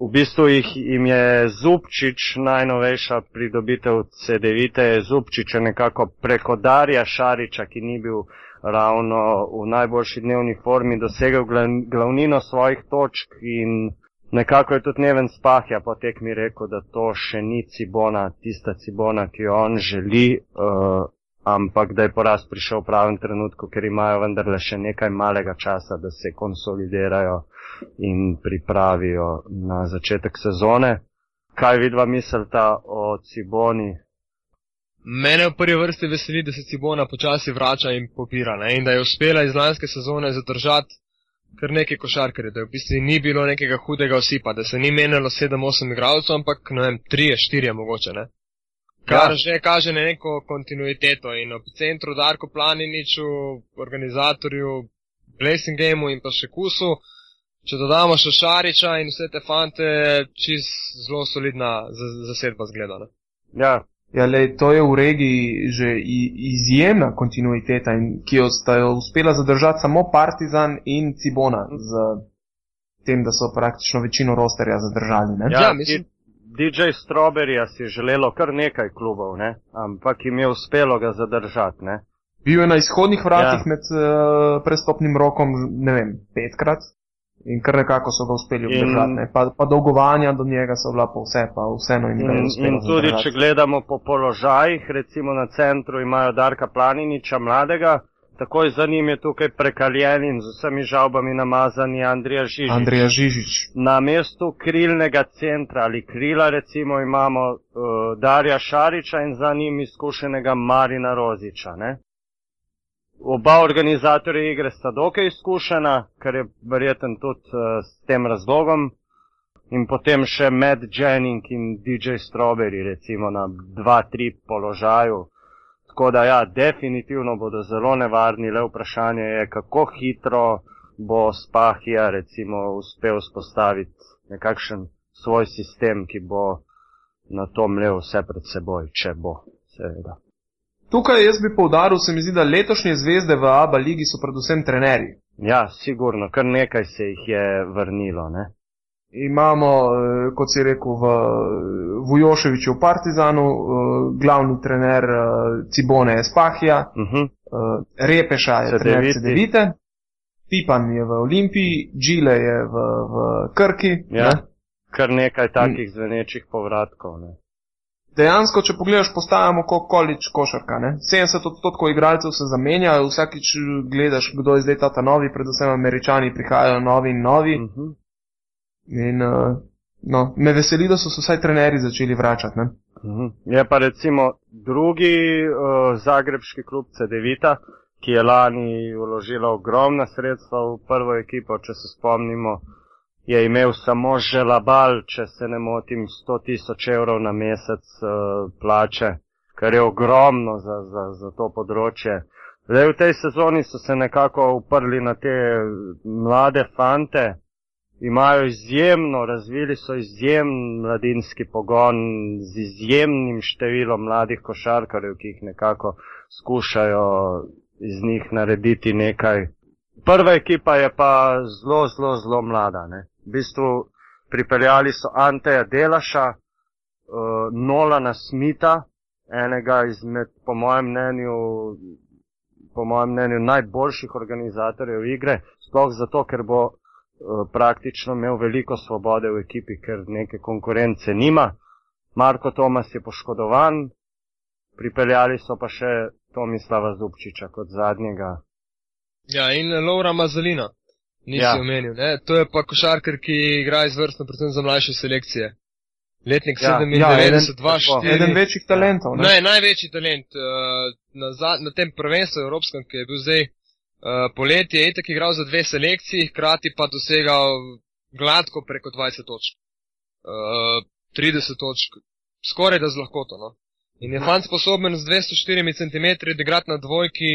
V bistvu jih jim je Zupčič, najnovejša pridobitev CD-vite, je Zupčič nekako preko Darja Šariča, ki ni bil ravno v najboljši dnevni formi, dosegel glavnino svojih točk in nekako je tudi Neven Spahja po tekmi rekel, da to še ni Cibona, tista Cibona, ki jo on želi. Uh, ampak da je poraz prišel v pravem trenutku, ker imajo vendarle še nekaj malega časa, da se konsolidirajo in pripravijo na začetek sezone. Kaj vidva mislita o Ciboni? Mene v prvi vrsti veseli, da se Cibona počasi vrača in popira ne? in da je uspela iz lanske sezone zadržati kar nekaj košarkarjev, da v bistvu ni bilo nekega hudega osipa, da se ni menjalo 7-8 igralcev, ampak ne vem, 3-4 mogoče. Ne? kar ja. že kaže na neko kontinuiteto. In ob centru Darko Planiniču, organizatorju Blessing Gameu in pa še Kusu, če dodamo še Šariča in vse te fante, čist zelo solidna zasedba zgleda. Ja. Ja, lej, to je v regiji že izjemna kontinuiteta, in, ki jo sta jo uspela zadržati samo Partizan in Cibona, z tem, da so praktično večino rosterja zadržali. Ja, ja, mislim. DJ Strawberryja si želelo kar nekaj klubov, ne? ampak jim je uspelo ga zadržati. Ne? Bil je na izhodnih vratih ja. med uh, prestopnim rokom, ne vem, petkrat in kar nekako so ga uspeli obdržati. Pa, pa dolgovanja do njega so bila pa vse, pa vseeno jim je uspelo. In tudi, če gledamo po položajih, recimo na centru imajo Darka Planiniča mladega, Takoj za njim je tukaj prekaljen in z vsemi žalbami namazani Andrija Žižič. Andrija Žižič. Na mestu krilnega centra ali krila recimo imamo uh, Darja Šariča in za njim izkušenega Marina Roziča. Ne? Oba organizatorja igre sta dokaj izkušena, kar je verjeten tudi uh, s tem razlogom. In potem še Matt Jennings in DJ Strawberry recimo na 2-3 položaju. Tako da, ja, definitivno bodo zelo nevarni, le vprašanje je, kako hitro bo Spahija recimo uspel spostaviti nekakšen svoj sistem, ki bo na to mlel vse pred seboj, če bo, seveda. Tukaj jaz bi povdaril, se mi zdi, da letošnje zvezde v ABA ligi so predvsem trenerji. Ja, sigurno, kar nekaj se jih je vrnilo, ne imamo, eh, kot si rekel, v Vujoševiču v Partizanu, eh, glavni trener eh, Cibone je Spahija, uh mhm. -huh. Repeša je trener CD-vite, Pipan je v Olimpiji, Džile je v, v Krki. Ja, ne? kar nekaj takih zvenečih povratkov. Ne? Dejansko, če pogledaš, postajamo kot količ košarka. Ne? 70 odstotkov igralcev se zamenja, vsakič gledaš, kdo je zdaj ta novi, predvsem američani prihajajo novi in novi. Uh mhm. -huh. In uh, no, me veseli, da so se vsaj trenerji začeli vračati. Ne? Mhm. Je pa recimo drugi uh, zagrebski klub CD-vita, ki je lani vložila ogromna sredstva v prvo ekipo, če se spomnimo, je imel samo želabal, če se ne motim, 100 tisoč evrov na mesec uh, plače, kar je ogromno za, za, za to področje. Zdaj v tej sezoni so se nekako uprli na te mlade fante, imajo izjemno, razvili so izjemen mladinski pogon z izjemnim številom mladih košarkarjev, ki jih nekako skušajo iz njih narediti nekaj. Prva ekipa je pa zelo, zelo, zelo mlada. Ne. V bistvu pripeljali so Anteja Delaša, uh, Nolana Smita, enega izmed, po mojem mnenju, po mojem mnenju najboljših organizatorjev igre, sploh zato, ker bo Eh, praktično imel veliko svobode v ekipi, ker neke konkurence nima. Marko Tomas je poškodovan, pripeljali so pa še Tomislava Zubčiča kot zadnjega. Ja, in Laura Mazalina, nisi ja. omenil. Ne? To je pa košarkar, ki igra izvrstno, predvsem za mlajše selekcije. Letnik ja, 97, ja, 2, 4. Eden večjih talentov. Ne? Ne, največji talent uh, na, na tem prvenstvu evropskem, ki je bil zdaj Eh, poletje je itak igral za dve selekciji, hkrati pa dosegal gladko preko 20 točk. Uh, eh, 30 točk, skoraj da z lahkoto. No? In je fant sposoben z 204 cm odigrati na dvojki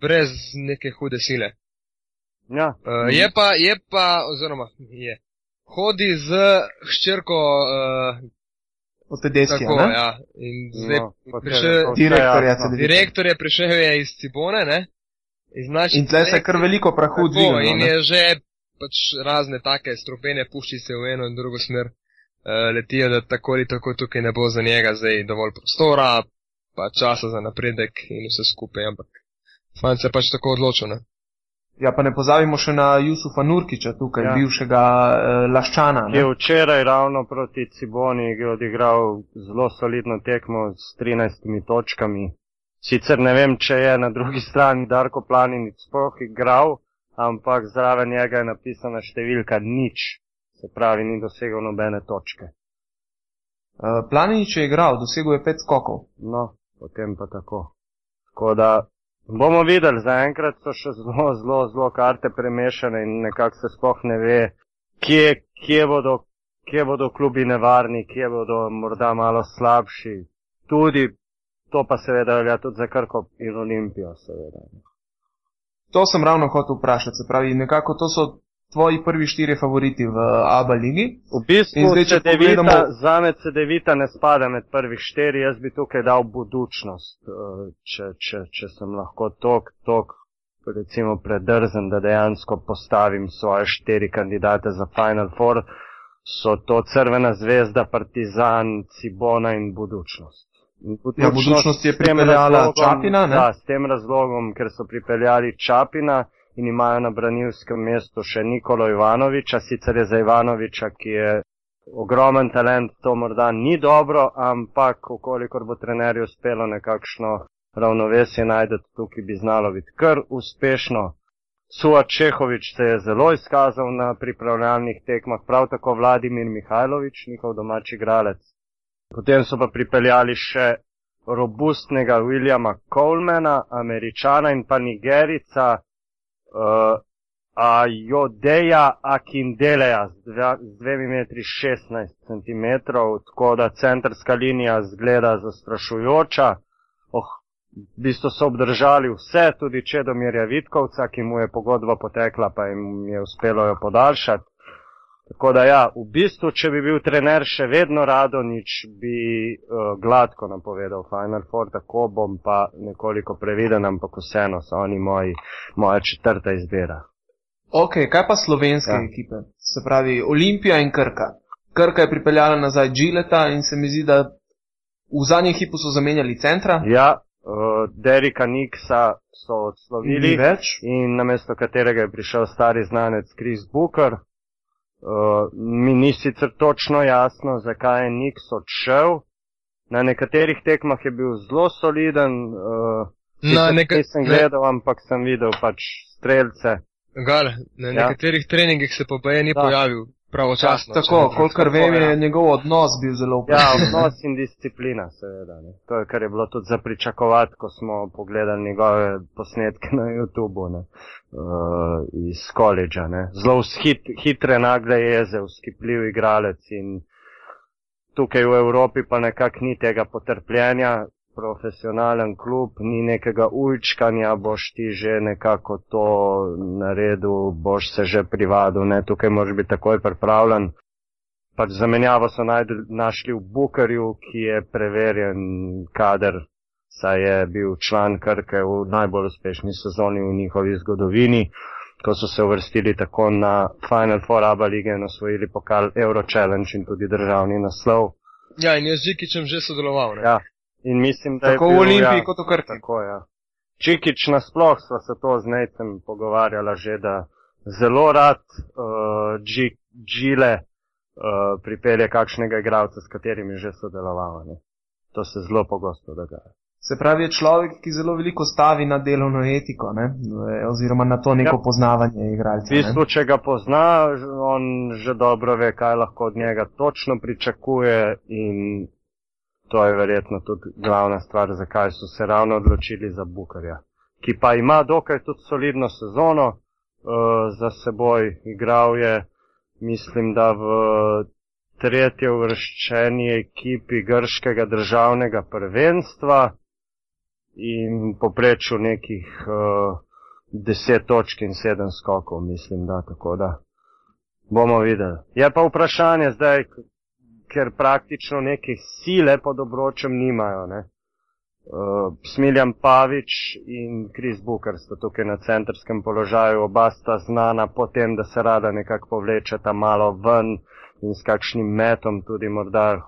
brez neke hude sile. Ja. Uh, je pa, je pa, oziroma je, hodi z hščerko. Uh, Od Tedeski, tako, ja. In zdaj no, prišel, direktor, ja, direktor je prišel je iz Cibone, ne? In tle se kar veliko prahu dviga. In je že pač razne take strupene pušči se v eno in drugo smer uh, letijo, da tako ali tako tukaj ne bo za njega zdaj dovolj prostora, pa časa za napredek in vse skupaj, ampak fant se pač tako odločil. Ne? Ja, pa ne pozabimo še na Jusufa Nurkiča tukaj, ja. bivšega eh, Laščana. Ki je včeraj ravno proti Ciboni odigral zelo solidno tekmo s 13 točkami. Sicer ne vem, če je na drugi strani Darko Planinic sploh igral, ampak zraven njega je napisana številka nič, se pravi, ni dosegel nobene točke. Uh, Planinic je igral, dosegel je pet skokov. No, potem pa tako. Tako da bomo videli, zaenkrat so še zelo, zelo, zelo karte premešane in nekako se sploh ne ve, kje, kje, bodo, kje bodo klubi nevarni, kje bodo morda malo slabši. Tudi to pa seveda velja tudi za Krko in Olimpijo, seveda. To sem ravno hotel vprašati, se pravi, nekako to so tvoji prvi štiri favoriti v ABA ligi. V bistvu zdaj, če devita, pogledamo... za me se devita ne spada med prvih štiri, jaz bi tukaj dal budučnost, eh, če, če, če sem lahko tok, tok, recimo predrzen, da dejansko postavim svoje štiri kandidate za Final Four, so to Crvena zvezda, Partizan, Cibona in budučnost. Budučnost, ja, budučnost je pripeljala Čapina, ne? Da, s tem razlogom, ker so pripeljali Čapina, in imajo na branilskem mestu še Nikolo Ivanoviča, sicer je za Ivanoviča, ki je ogromen talent, to morda ni dobro, ampak okolikor bo trenerju uspelo nekakšno ravnovesje najdete tukaj, bi znalo biti kar uspešno. Suat Čehovič se je zelo izkazal na pripravljalnih tekmah, prav tako Vladimir Mihajlovič, njihov domači igralec. Potem so pa pripeljali še robustnega Williama Colemana, američana in pa nigerica uh, Ajodeja Akindeleja z 2 metri 16 cm, tako da centrska linija zgleda zastrašujoča. Oh, v bistvu so obdržali vse, tudi Čedomirja Vitkovca, ki mu je pogodba potekla, pa jim je uspelo jo podaljšati. Tako da ja, v bistvu, če bi bil trener še vedno Radonič, bi uh, gladko napovedal Final Four, tako bom pa nekoliko previden, ampak vseeno so oni moji, moja četrta izbira. Ok, kaj pa slovenske ja. ekipe? Se pravi Olimpija in Krka. Krka je pripeljala nazaj Džileta in se mi zdi, da v zadnji ekipu so zamenjali centra. Ja, uh, Derika Niksa so odslovili in namesto katerega je prišel stari znanec Chris Booker. Uh, mi ni sicer točno jasno, zakaj je Niks odšel. Na nekaterih tekmah je bil zelo soliden, uh, na neka... nisem gledal, ne... ampak sem videl pač strelce. Gal, na ja. nekaterih treningih se pa je ni da. pojavil pravočasno. Ja, tako, kolikor vem, je njegov odnos bil zelo uporaben. Ja, odnos in disciplina, seveda. Ne. To je, kar je bilo tudi za pričakovati, ko smo pogledali njegove posnetke na YouTubu ne. Uh, iz koledža. Zelo hit, hitre, nagle jeze, uskipljiv igralec in tukaj v Evropi pa nekak ni tega potrpljenja, profesionalen klub, ni nekega ujčkanja, boš ti že nekako to naredil, boš se že privadil, ne, tukaj moraš biti takoj pripravljen. Pač zamenjavo so našli v Bukarju, ki je preverjen kader, saj je bil član Krke v najbolj uspešni sezoni v njihovi zgodovini, ko so se uvrstili tako na Final Four ABA lige in osvojili pokal Euro Challenge in tudi državni naslov. Ja, in je z Žikičem že sodeloval. Ne? Ja, In mislim, da tako je tako v Olimpiji ja, kot v Krki. Tako, ja. Čikič nasploh sva se to z Necem pogovarjala že, da zelo rad uh, Džile uh, pripelje kakšnega igralca, s katerim je že sodelovala. Ne. To se zelo pogosto dogaja. Se pravi, je človek, ki zelo veliko stavi na delovno etiko, ne? oziroma na to neko ja. poznavanje igralcev. V bistvu, če ga pozna, on že dobro ve, kaj lahko od njega točno pričakuje in To je verjetno tudi glavna stvar, zakaj so se ravno odločili za Bukarja, ki pa ima dokaj tudi solidno sezono uh, za seboj. Igral je, mislim, da v tretje uvrščeni ekipi grškega državnega prvenstva in popreču nekih uh, deset točk in sedem skokov, mislim, da tako da. Bomo videli. Je pa vprašanje zdaj, ker praktično neke sile pod obročem nimajo. Ne? Uh, Smiljan Pavič in Kris Booker sta tukaj na centrskem položaju, oba sta znana potem, da se rada nekako povlečeta malo ven in s kakšnim metom tudi morda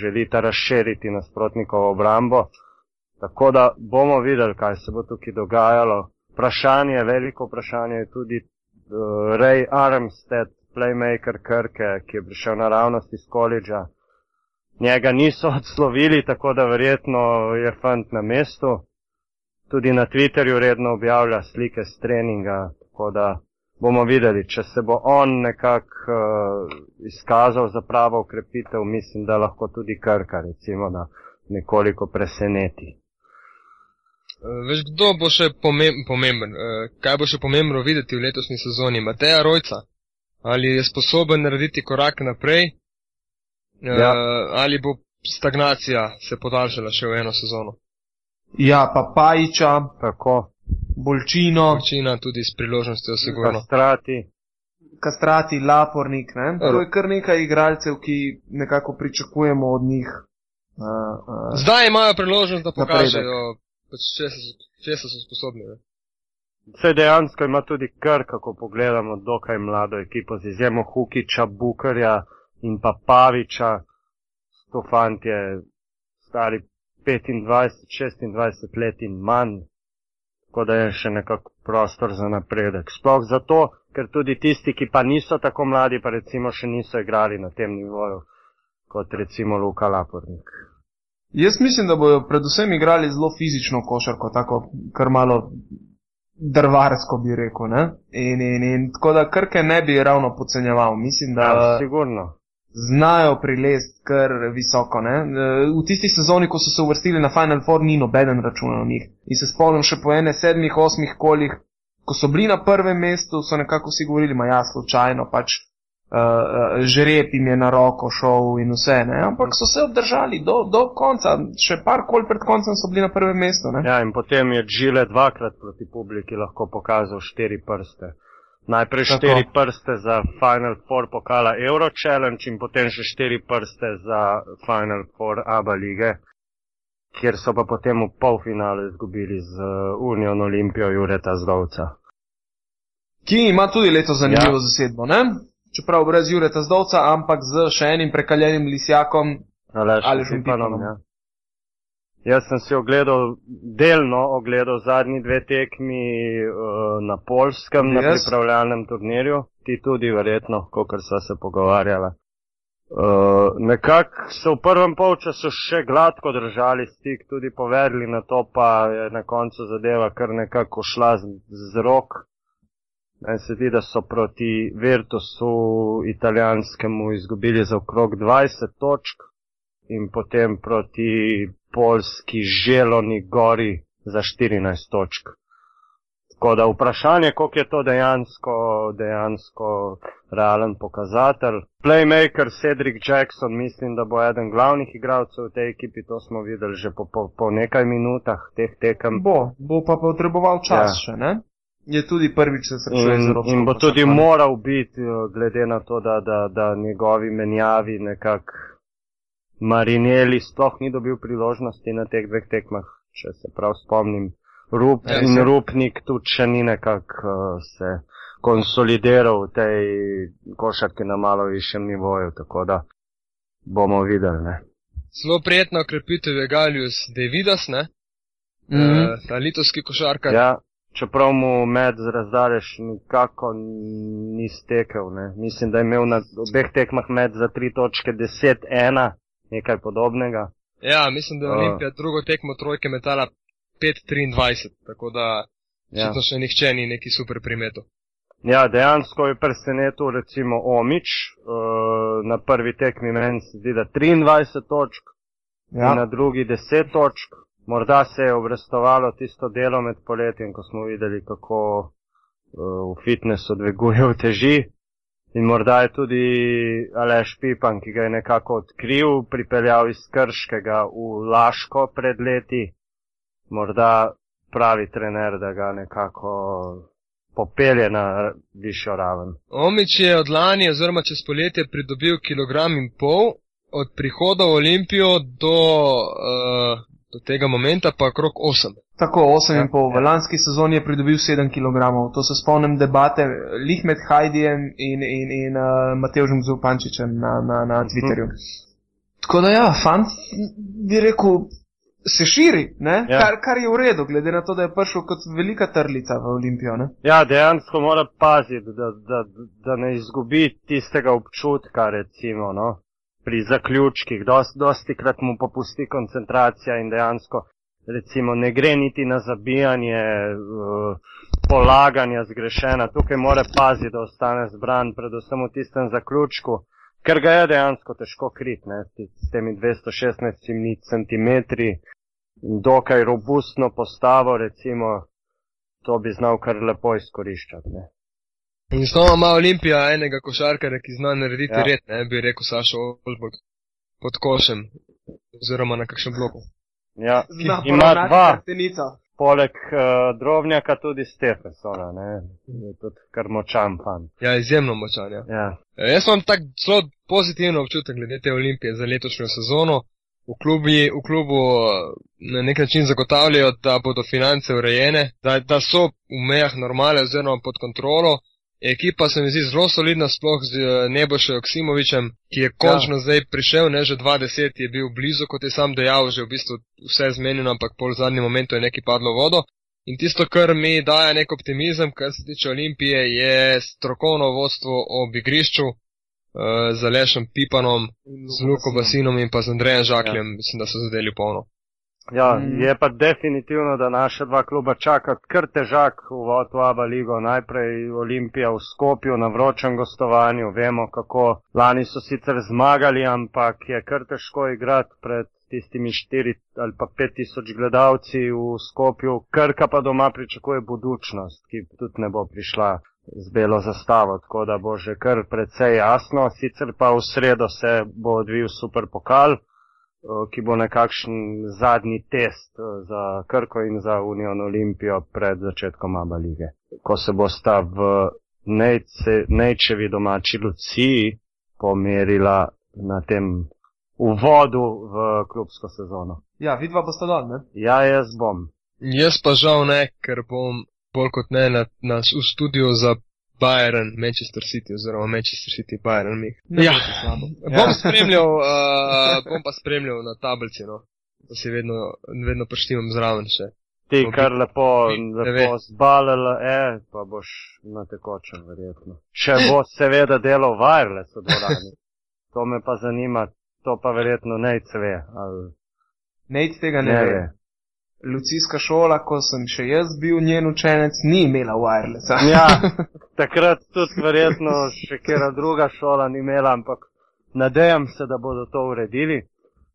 želita razširiti nasprotnikovo obrambo. Tako da bomo videli, kaj se bo tukaj dogajalo. Vprašanje, veliko vprašanje je tudi uh, Ray Armstead, playmaker Krke, ki je prišel naravnost iz koledža. Njega niso odslovili, tako da verjetno je fant na mestu. Tudi na Twitterju redno objavlja slike z treninga, tako da bomo videli, če se bo on nekako uh, izkazal za pravo ukrepitev, mislim, da lahko tudi Krka, recimo, da nekoliko preseneti. Uh, veš, kdo bo še pomem pomemben, uh, kaj bo še pomembno videti v letošnji sezoni? Mateja Rojca, ali je sposoben narediti korak naprej, uh, ja. ali bo stagnacija se podaljšala še v eno sezono? Ja, pa Pajiča. Tako. Bolčino. Bolčina tudi s priložnostjo sigurno. Kastrati. Kastrati, Lapornik, ne? To je kar nekaj igralcev, ki nekako pričakujemo od njih. Uh, uh, Zdaj imajo priložnost, da pokažejo, če so sposobni. Ne? Vse dejansko ima tudi kar, kako pogledamo, dokaj mlado ekipo z izjemo Hukiča, Bukarja in pa Paviča. To fantje stari 25-26 let in manj, tako da je še nekako prostor za napredek. Sploh zato, ker tudi tisti, ki pa niso tako mladi, pa recimo še niso igrali na tem nivoju, kot recimo Luka Lapornik. Jaz mislim, da bodo predvsem igrali zelo fizično košarko, tako kar malo drvarsko bi rekel. In, in, in tako da krke ne bi ravno podcenjeval. Mislim, da. Ja, sigurno znajo prilest kar visoko. Ne? V tisti sezoni, ko so se uvrstili na Final Four, ni nobeden računal njih. In se spomnim še po ene sedmih, osmih kolih, ko so bili na prvem mestu, so nekako si govorili, ma ja, slučajno pač. Uh, žreb jim je na roko šel in vse, ne? ampak so se obdržali do, do konca, še par kol pred koncem so bili na prvem mestu. Ne? Ja, in potem je Džile dvakrat proti publiki lahko pokazal štiri prste. Najprej Tako. štiri prste za Final Four pokala Euro Challenge in potem še štiri prste za Final Four ABA lige, kjer so pa potem v polfinalu izgubili z uh, Union Olimpijo Jureta Zdovca. Ki ima tudi leto zanimivo ja. zasedbo, ne? Čeprav brez Jureta Zdovca, ampak z še enim prekaljenim lisjakom ali še panom. Ja. Jaz sem si ogledal, delno ogledal zadnji dve tekmi uh, na polskem, yes. na pripravljalnem turnirju, ti tudi verjetno, kot so se pogovarjala. Uh, nekako so v prvem polčasu še gladko držali stik, tudi povedali na to, pa je na koncu zadeva kar nekako šla z, z rok. Meni se zdi, da so proti Virtusu italijanskemu izgubili za okrog 20 točk in potem proti polski želoni gori za 14 točk. Tako da vprašanje, koliko je to dejansko, dejansko realen pokazatelj. Playmaker Cedric Jackson, mislim, da bo eden glavnih igralcev v tej ekipi, to smo videli že po, po, po nekaj minutah teh tekem. Bo, bo pa potreboval čas ja. še, ne? Je tudi prvič se srečuje z Evropo. In bo tudi moral biti, glede na to, da, da, da njegovi menjavi nekako Marinelli sploh ni dobil priložnosti na teh dveh tekmah, če se prav spomnim. Rup ja, in Rupnik tudi še ni nekako uh, se konsolidiral v tej košarki na malo višjem nivoju, tako da bomo videli. Ne. Zelo prijetno krepitev je Galius Davidas, ne? Mm -hmm. uh, ta litovski košarkar. Ja, čeprav mu med z razdalež nikako ni stekel, ne. Mislim, da je imel na obeh tekmah med za tri točke 10-1 nekaj podobnega. Ja, mislim, da je Olimpija uh, drugo tekmo trojke metala 5-23, tako da ja. še nihče ni neki super primeto. Ja, dejansko je presenetil recimo Omič, uh, na prvi tekmi meni se zdi, da 23 točk, ja. na drugi 10 točk. Morda se je obrestovalo tisto delo med poletjem, ko smo videli, kako uh, v fitnessu dvigujejo teži. In morda je tudi Aleš Pipan, ki ga je nekako odkril, pripeljal iz Krškega v Laško pred leti, morda pravi trener, da ga nekako popelje na višjo raven. Omič je od lani oziroma čez poletje pridobil kilogram in pol, od prihoda v Olimpijo do uh, do tega momenta pa krok 8. Tako 8,5. Ja, v ja. lanski sezoni je pridobil 7 kg. To se spomnim debate lih med Hajdijem in, in, in uh, Matevžem Zupančičem na, na, na Twitterju. Uh -huh. Tako da ja, fant bi rekel, se širi, ja. kar, kar je v redu, glede na to, da je prišel kot velika trlica v Olimpijo. Ne? Ja, dejansko mora paziti, da, da, da ne izgubi tistega občutka, recimo, no? Pri zaključkih. Dost, dosti krat mu popusti koncentracija in dejansko recimo, ne gre niti na zabijanje, uh, polaganja zgrešena. Tukaj mora paziti, da ostane zbran, predvsem v tistem zaključku ker ga je dejansko težko krit, ne, s temi 216 cm, dokaj robustno postavo, recimo, to bi znal kar lepo izkoriščati. Ne. In znova ima Olimpija enega košarkarja, ki zna narediti ja. red, ne bi rekel Sašo Olbog pod košem oziroma na kakšnem bloku. Ja, ima dva. Kartenica poleg uh, drobnjaka tudi Stefesona, ne, je tudi kar močan fan. Ja, izjemno močan, ja. ja. E, jaz imam tak zelo pozitivno občutek glede te olimpije za letošnjo sezono. V, klubi, v klubu eh, na nek način zagotavljajo, da bodo finance urejene, da, da so v mejah normale oziroma pod kontrolo, Ekipa se mi zdi zelo solidna, sploh z eh, Nebošem Oksimovičem, ki je končno ja. zdaj prišel, ne že 20 je bil blizu, kot je sam dejal, že v bistvu vse zmenjeno, ampak pol v zadnjem momentu je nekaj padlo vodo. In tisto, kar mi daje nek optimizem, kar se tiče Olimpije, je strokovno vodstvo ob igrišču uh, z Lešem Pipanom, z Luko Basinom in pa z Andrejem Žakljem, ja. mislim, da so zadeli polno. Ja, mm. je pa definitivno, da naša dva kluba čaka kar težak uvod v Aba ligo. Najprej Olimpija v Skopju na vročem gostovanju. Vemo, kako lani so sicer zmagali, ampak je kar težko igrati pred tistimi 4 ali pa 5 tisoč gledalci v Skopju. Krka pa doma pričakuje budučnost, ki tudi ne bo prišla z belo zastavo, tako da bo že kar precej jasno. Sicer pa v sredo se bo odvil super pokal. Ki bo nekakšen zadnji test za Krko in za Union Olimpijo pred začetkom Aba lige. Ko se bosta v Nejce, Nejčevi domači Luciji pomerila na tem uvodu v klubsko sezono. Ja, vidva bosta dol, ne? Ja, jaz bom. Jaz pa žal ne, ker bom bolj kot ne na, na, v studiu za Bayern, Manchester City oziroma Manchester City, Bayern. Ja. ja. Bom, spremljal, uh, bom pa spremljal na tablici, no. da se vedno, vedno prštimam zraven še. Ti kar lepo, lepo zbalala, e, pa boš na tekočem, verjetno. Če bo seveda delal wireless v dvorani. To me pa zanima, to pa verjetno nejc ve. Ali... Nejc tega ne, ne ve. ve lucijska šola, ko sem še jaz bil njen učenec, ni imela wirelessa. ja, takrat tudi verjetno še kera druga šola ni imela, ampak nadejam se, da bodo to uredili.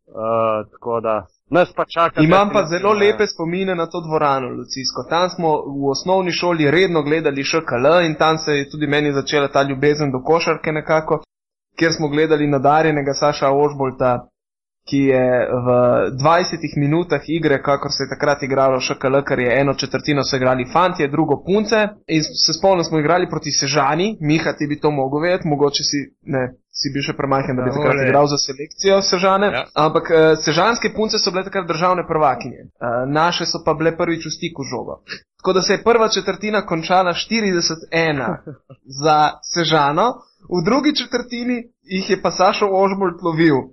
Uh, tako da nas pa čaka. Imam pa zelo lepe spomine na to dvorano lucijsko. Tam smo v osnovni šoli redno gledali ŠKL in tam se je tudi meni začela ta ljubezen do košarke nekako, kjer smo gledali nadarjenega Saša Ožbolta ki je v 20 minutah igre, kakor se je takrat igralo ŠKL, ker je eno četrtino so igrali fanti, drugo punce. In se spomnim, smo igrali proti Sežani, Miha ti bi to mogel vedeti, mogoče si, ne, si bil še premajhen, da bi ja, takrat igral za selekcijo Sežane. Ja. Ampak uh, sežanske punce so bile takrat državne prvakinje, uh, naše so pa bile prvič v stiku žogo. Tako da se je prva četrtina končala 41 za Sežano, v drugi četrtini jih je pa Sašo Ožbolt lovil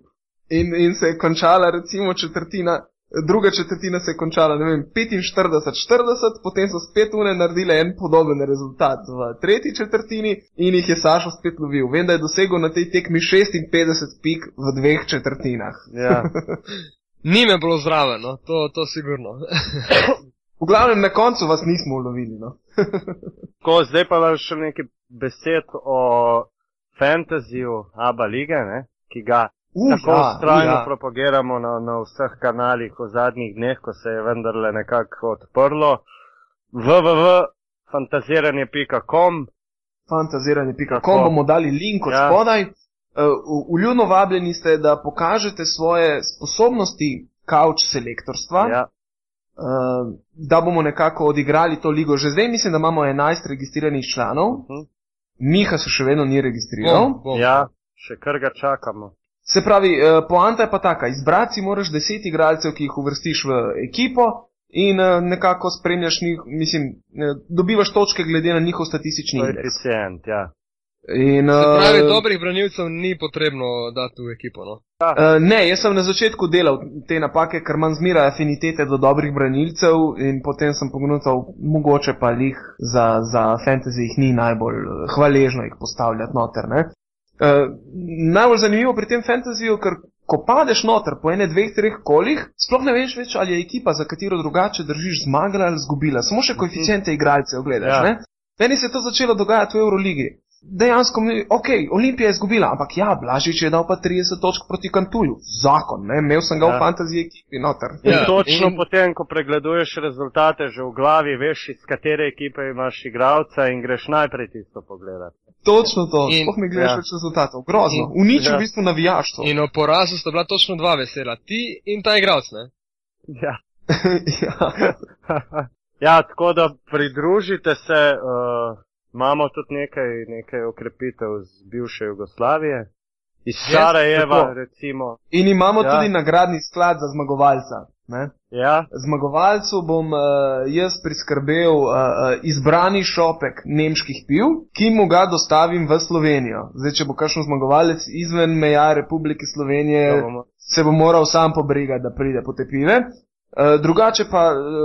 in, in se je končala recimo četrtina, druga četrtina se je končala, ne vem, 45-40, potem so spet une naredile en podoben rezultat v tretji četrtini in jih je Sašo spet lovil. Vem, da je dosegel na tej tekmi 56 pik v dveh četrtinah. Ja. Ni me bilo zraven, no? to, to sigurno. v glavnem na koncu vas nismo ulovili. No? Ko, zdaj pa še nekaj besed o fantaziju Aba lige, ne? ki ga Uh, tako ja, ustrajno ja. propagiramo na, na vseh kanalih v zadnjih dneh, ko se je vendarle nekako odprlo. www.fantaziranje.com Fantaziranje.com bomo dali link od ja. spodaj. Uh, Uljudno vabljeni ste, da pokažete svoje sposobnosti kauč selektorstva. Ja. Uh, da bomo nekako odigrali to ligo. Že zdaj mislim, da imamo 11 registriranih članov. Uh mhm. -huh. Miha se še vedno ni registriral. Bom, bom. Ja, še kar ga čakamo. Se pravi, uh, poanta je pa taka, izbrati si moraš deset igralcev, ki jih uvrstiš v ekipo in uh, nekako spremljaš njih, mislim, uh, dobivaš točke glede na njihov statistični indeks. Koeficient, ja. In, Se uh, pravi, dobrih branilcev ni potrebno dati v ekipo. No? Uh, ne, jaz sem na začetku delal te napake, ker imam zmeraj afinitete do dobrih branilcev in potem sem pogledal, mogoče pa jih za, za fantasy jih ni najbolj eh, hvaležno jih postavljati noter. Ne? Uh, najbolj zanimivo pri tem fantasyju, ker ko padeš noter po ene, dveh, treh kolih, sploh ne veš več, ali je ekipa, za katero drugače držiš zmagala ali zgubila. Samo še koeficiente igralcev gledaš. Ja. Ja. Meni se je to začelo dogajati v Euroligi. Dejansko, ok, Olimpija je izgubila, ampak ja, Blažič je dal pa 30 točk proti Kantuju. Zakon, ne, imel sem ga Ja. v fantaziji ekipi noter. In Ja, točno in- potem, ko pregleduješ rezultate, že v glavi veš, iz katere ekipe imaš igralca in greš najprej tisto pogledati. Točno to, In- sploh ne gledaš ja. več rezultatov. Grozno. Uničil ja. v bistvu navijaštvo. In o porazu sta bila točno dva vesela, ti in ta igralec. ne? Ja. ja. ja, tako da pridružite se, uh, imamo tudi nekaj, nekaj okrepitev z bivše Jugoslavije. Iz Yes, Sarajeva, tako. recimo. In imamo Ja. tudi nagradni sklad za zmagovalca. Ne? Ja, Zmagovalcu bom uh, jaz priskrbel uh, izbrani šopek nemških piv, ki mu ga dostavim v Slovenijo. Zdaj, če bo kakšen zmagovalec izven meja Republike Slovenije, bomo- se bo moral sam pobrigati, da pride po te pive. Uh, drugače pa,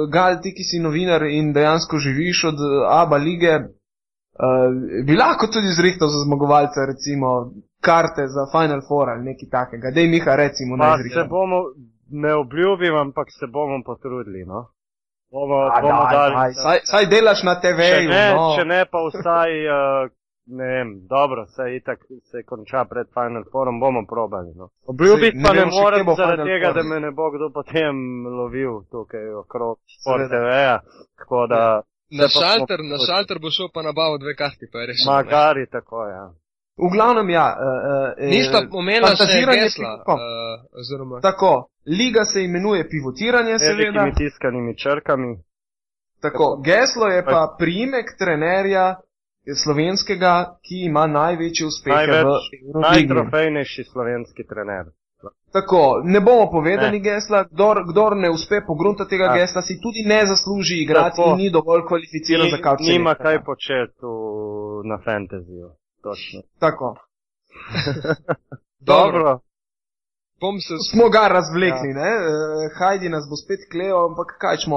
Gal, ti, ki si novinar in dejansko živiš od ABA lige, uh, bi lahko tudi zrihtal za zmagovalca, recimo, karte za Final Four ali nekaj takega. Dej, Miha, recimo, Pa naj se zrihtam. bomo, ne obljubim, ampak se bomo potrudili. No? Bomo, A, bomo daj, dali. daj, saj, saj delaš na če, TV-ju. ne, no. če ne, pa vsaj, uh, ne vem, dobro, se itak se konča pred Final Fourom, bomo probali. No. Obljubiti pa ne ne morem zaradi tega, Four. da me ne bo kdo potem lovil tukaj okrog Sport. TV-ja. Tako da, Na šalter, na šalter bo šel pa nabavo dve karti, pa je ne. magari tako, ja. V glavnem, ja. Uh, uh, Nista omenila še fantaziranje gesla, uh, oziroma Tako, liga se imenuje pivotiranje, seveda. Velikimi tiskanimi črkami. Tako, geslo je pa priimek trenerja slovenskega, ki ima največje uspehe Največ, v najtrofejnejši slovenski trener. Tako, ne bomo povedali Ne. gesla, kdor, kdor ne uspe pogruntati tega Ja. gesla, si tudi ne zasluži igrati Tako. in ni dovolj kvalificiran za Ni, kavč. nima kaj početi na fantaziju. Točno. Tako. Dobro. bom se Smo ga razvlekli, ja. ne? Uh, Hajdi nas bo spet kleo, ampak kaj čmo,